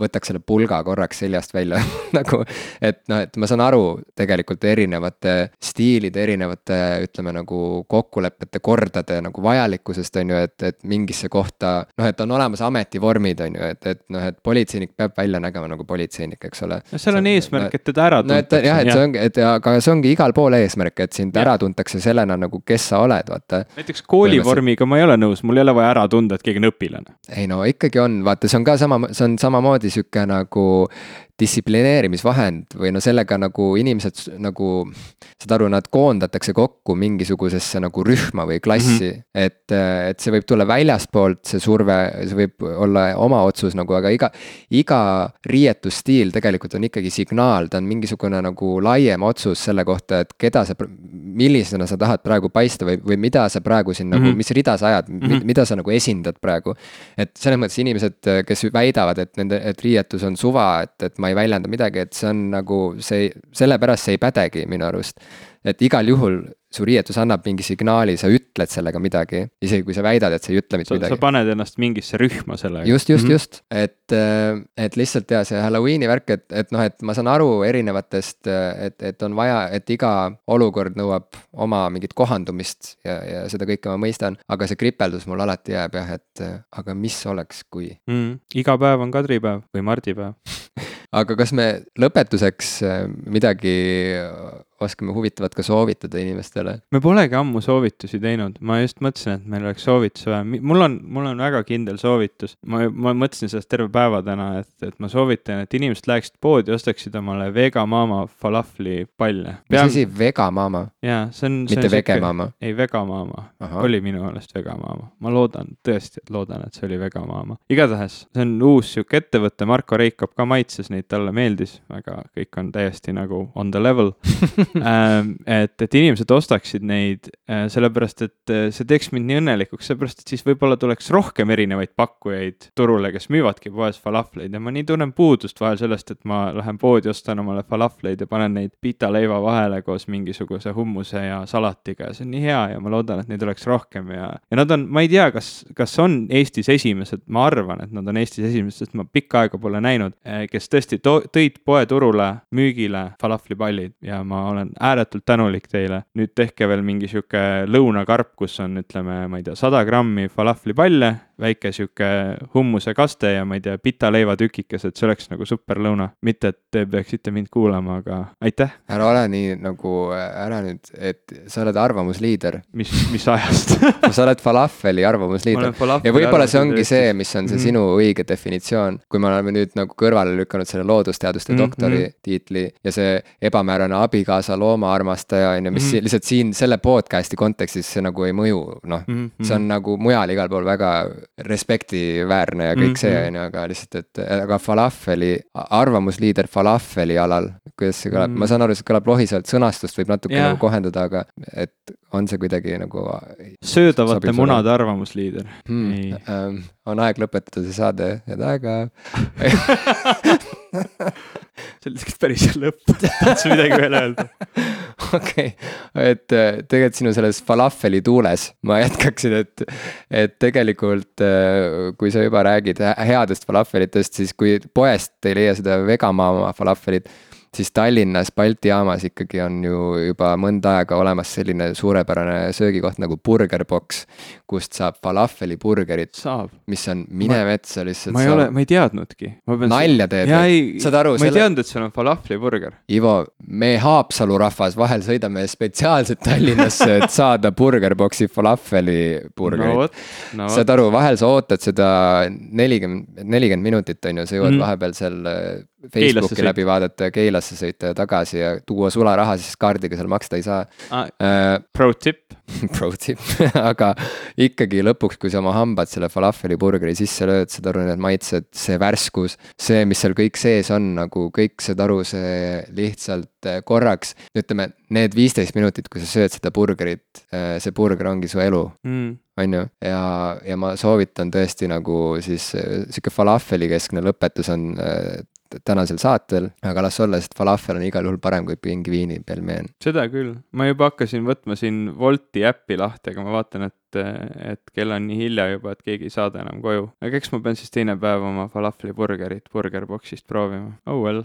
võtaks selle pulga korraks seljast välja nagu, et noh, et ma saan aru tegelikult erinevate stiilide, erinevate ütleme nagu kokkulepete, kordade nagu vajalikkusest on ju, et, et mingisse kohta noh, et on olemas ametivormid on ju, et, et noh, et politseinik peab välja nägema nagu politseinik, eks ole. no seal on eesmärk, et teda ära no et jah, et see ongi, et ja- aga see ongi igal pool eesmärk, et sind Jah. ära tuntakse sellena nagu, kes sa oled, vaata näiteks koolivormiga ma ei ole nõus, mul ei ole vaja ära tunda, et keegi on õpilane. ei no ikkagi on, vaata, see on ka sama, see on samamoodi sihuke nagu distsiplineerimisvahend või no sellega nagu inimesed nagu, saad aru, nad koondatakse kokku mingisugusesse nagu rühma või klassi mm. -hmm. et, et see võib tulla väljaspoolt, see surve, see võib olla oma otsus nagu, aga iga, iga riietusstiil tegelikult on ikkagi signaal, ta on mingisugune nagu laiem otsus selle kohta, et keda sa, millisena sa tahad praegu paista või, või mida sa praegu siin nagu mm, Mhm. -hmm. mis rida sa ajad mm, Mhm. -hmm. mida sa nagu esindad praegu et selles mõttes inimesed, kes väidavad, et nende, et riietus on suva, et, et ma ei väljenda midagi, et see on nagu see, sellepärast see ei pädegi minu arust. et igal juhul su riietus annab mingi signaali, sa ütled sellega midagi, isegi kui sa väidad, et sa ei ütle mitte sa, sa midagi. paned ennast mingisse rühma sellega. just, just, just, et, et lihtsalt ja see Halloweeni värk, et, et noh, et ma saan aru erinevatest, et, et on vaja, et iga olukord nõuab oma mingit kohandumist ja, ja seda kõike ma mõistan, aga see kripeldus mul alati jääb jah, et aga mis oleks, kui mm,. iga päev on kadripäev või mardipäev. aga kas me lõpetuseks äh, midagi oskame huvitavat ka soovitada inimestele? me polegi ammu soovitusi teinud, ma just mõtlesin, et meil oleks soovitusi vaja, mul on, mul on väga kindel soovitus. ma, ma mõtlesin sellest terve päeva täna, et, et ma soovitan, et inimesed läheksid poodi, ostaksid omale Vega Mama falaflipalle. mis asi, Vegamama, jaa, see on. mitte Vegemama? ei, Vegamama Ahah. oli minu meelest Vegamama, ma loodan tõesti, loodan, et see oli Vegamama. igatahes see on uus sihuke ettevõte, Marko Reikop ka maitses neid, talle meeldis väga, kõik on täiesti nagu on the level. et, et inimesed ostaksid neid äh, sellepärast, et äh, see teeks mind nii õnnelikuks, sellepärast et siis võib-olla tuleks rohkem erinevaid pakkujaid turule, kes müüvadki poes falafleid. Ja ma nii tunnen puudust vahel sellest, et ma lähen poodi, ostan omale falafleid ja panen neid pita leiva vahele koos mingisuguse hummuse ja salatiga. Ja see on nii hea ja ma loodan, et neid oleks rohkem ja, ja nad on, ma ei tea, kas, kas on Eestis esimesed, ma arvan, et nad on Eestis esimesed, sest ma pikka aega pole näinud, kes tõesti tõid poeturule müügile falaflipallid ja ma olen ääretult tänulik teile. nüüd tehke veel mingi sihuke lõunakarp, kus on, ütleme, ma ei tea, sada grammi falaflipalle väike sihuke hummusekaste ja ma ei tea, pitaleivatükikesed, see oleks nagu super lõuna. mitte, et te peaksite mind kuulama, aga aitäh. ära ole nii nagu, ära nüüd, et sa oled arvamusliider. mis, mis ajast sa oled falafeli arvamusliider. ja võib-olla see ongi see, mis on see mm -hmm. sinu õige definitsioon, kui me oleme nüüd nagu kõrvale lükanud selle loodusteaduste mm -hmm. doktori tiitli ja see ebamäärane abikaasa loomaarmastaja on ju, mis mm -hmm. lihtsalt siin selle podcast'i kontekstis see nagu ei mõju, noh mm. -hmm. see on nagu mujal igal pool väga respektiväärne ja kõik mm -hmm. see on ju, aga lihtsalt, et aga falafeli, arvamusliider falafeli alal, kuidas see kõlab mm, -hmm. ma saan aru, see kõlab lohisevalt, sõnastust võib natuke yeah. nagu kohendada, aga et on see kuidagi nagu. söödavate munade arvamusliider hmm.. Ähm, on aeg lõpetada see saade, head aega see oli tegelikult päris lõpp, tahtsin midagi veel öelda. okei okay., et äh, tegelikult sinu selles falafeli tuules ma jätkaksin, et, et tegelikult äh, kui sa juba räägid headest falafelitest, siis kui poest ei leia seda Vegamaa falafelit siis Tallinnas Balti jaamas ikkagi on ju juba mõnda aega olemas selline suurepärane söögikoht nagu Burger Box, kust saab falafeliburgerit. mis on mine metsa lihtsalt. ma ei saab... ole, ma ei teadnudki. nalja teed või? saad aru? ma ei selle... teadnud, et seal on falafeliburger. Ivo, me Haapsalu rahvas vahel sõidame spetsiaalselt Tallinnasse, et saada Burger Boxi falafeliburgerit no,. No, saad aru, vahel sa ootad seda nelikümmend, nelikümmend minutit on ju, sa jõuad mm. vahepeal seal Facebooki läbi vaadata ja Keilasse sõita ja tagasi ja tuua sularaha, siis kaardiga seal maksta ei saa. Ah,. Uh, pro tip. Pro tip. Aga ikkagi lõpuks, kui sa oma hambad selle falafeliburgeri sisse lööd, saad aru, need maitsed, see värskus, see, mis seal kõik sees on, nagu kõik, saad aru, see lihtsalt äh, korraks, ütleme, need viisteist minutit, kui sa sööd seda burgerit, äh, see burger ongi su elu mm. on ju, ja, ja ma soovitan tõesti nagu siis sihuke falafeli keskne lõpetus on tänasel saatel, aga las olla, sest falafel on igal juhul parem kui pingviini pelmeen. seda küll, ma juba hakkasin võtma siin Wolti äppi lahti, aga ma vaatan, et, et kell on nii hilja juba, et keegi ei saada enam koju. aga eks ma pean siis teine päev oma falafeliburgerit Burgerboxist proovima, oh well.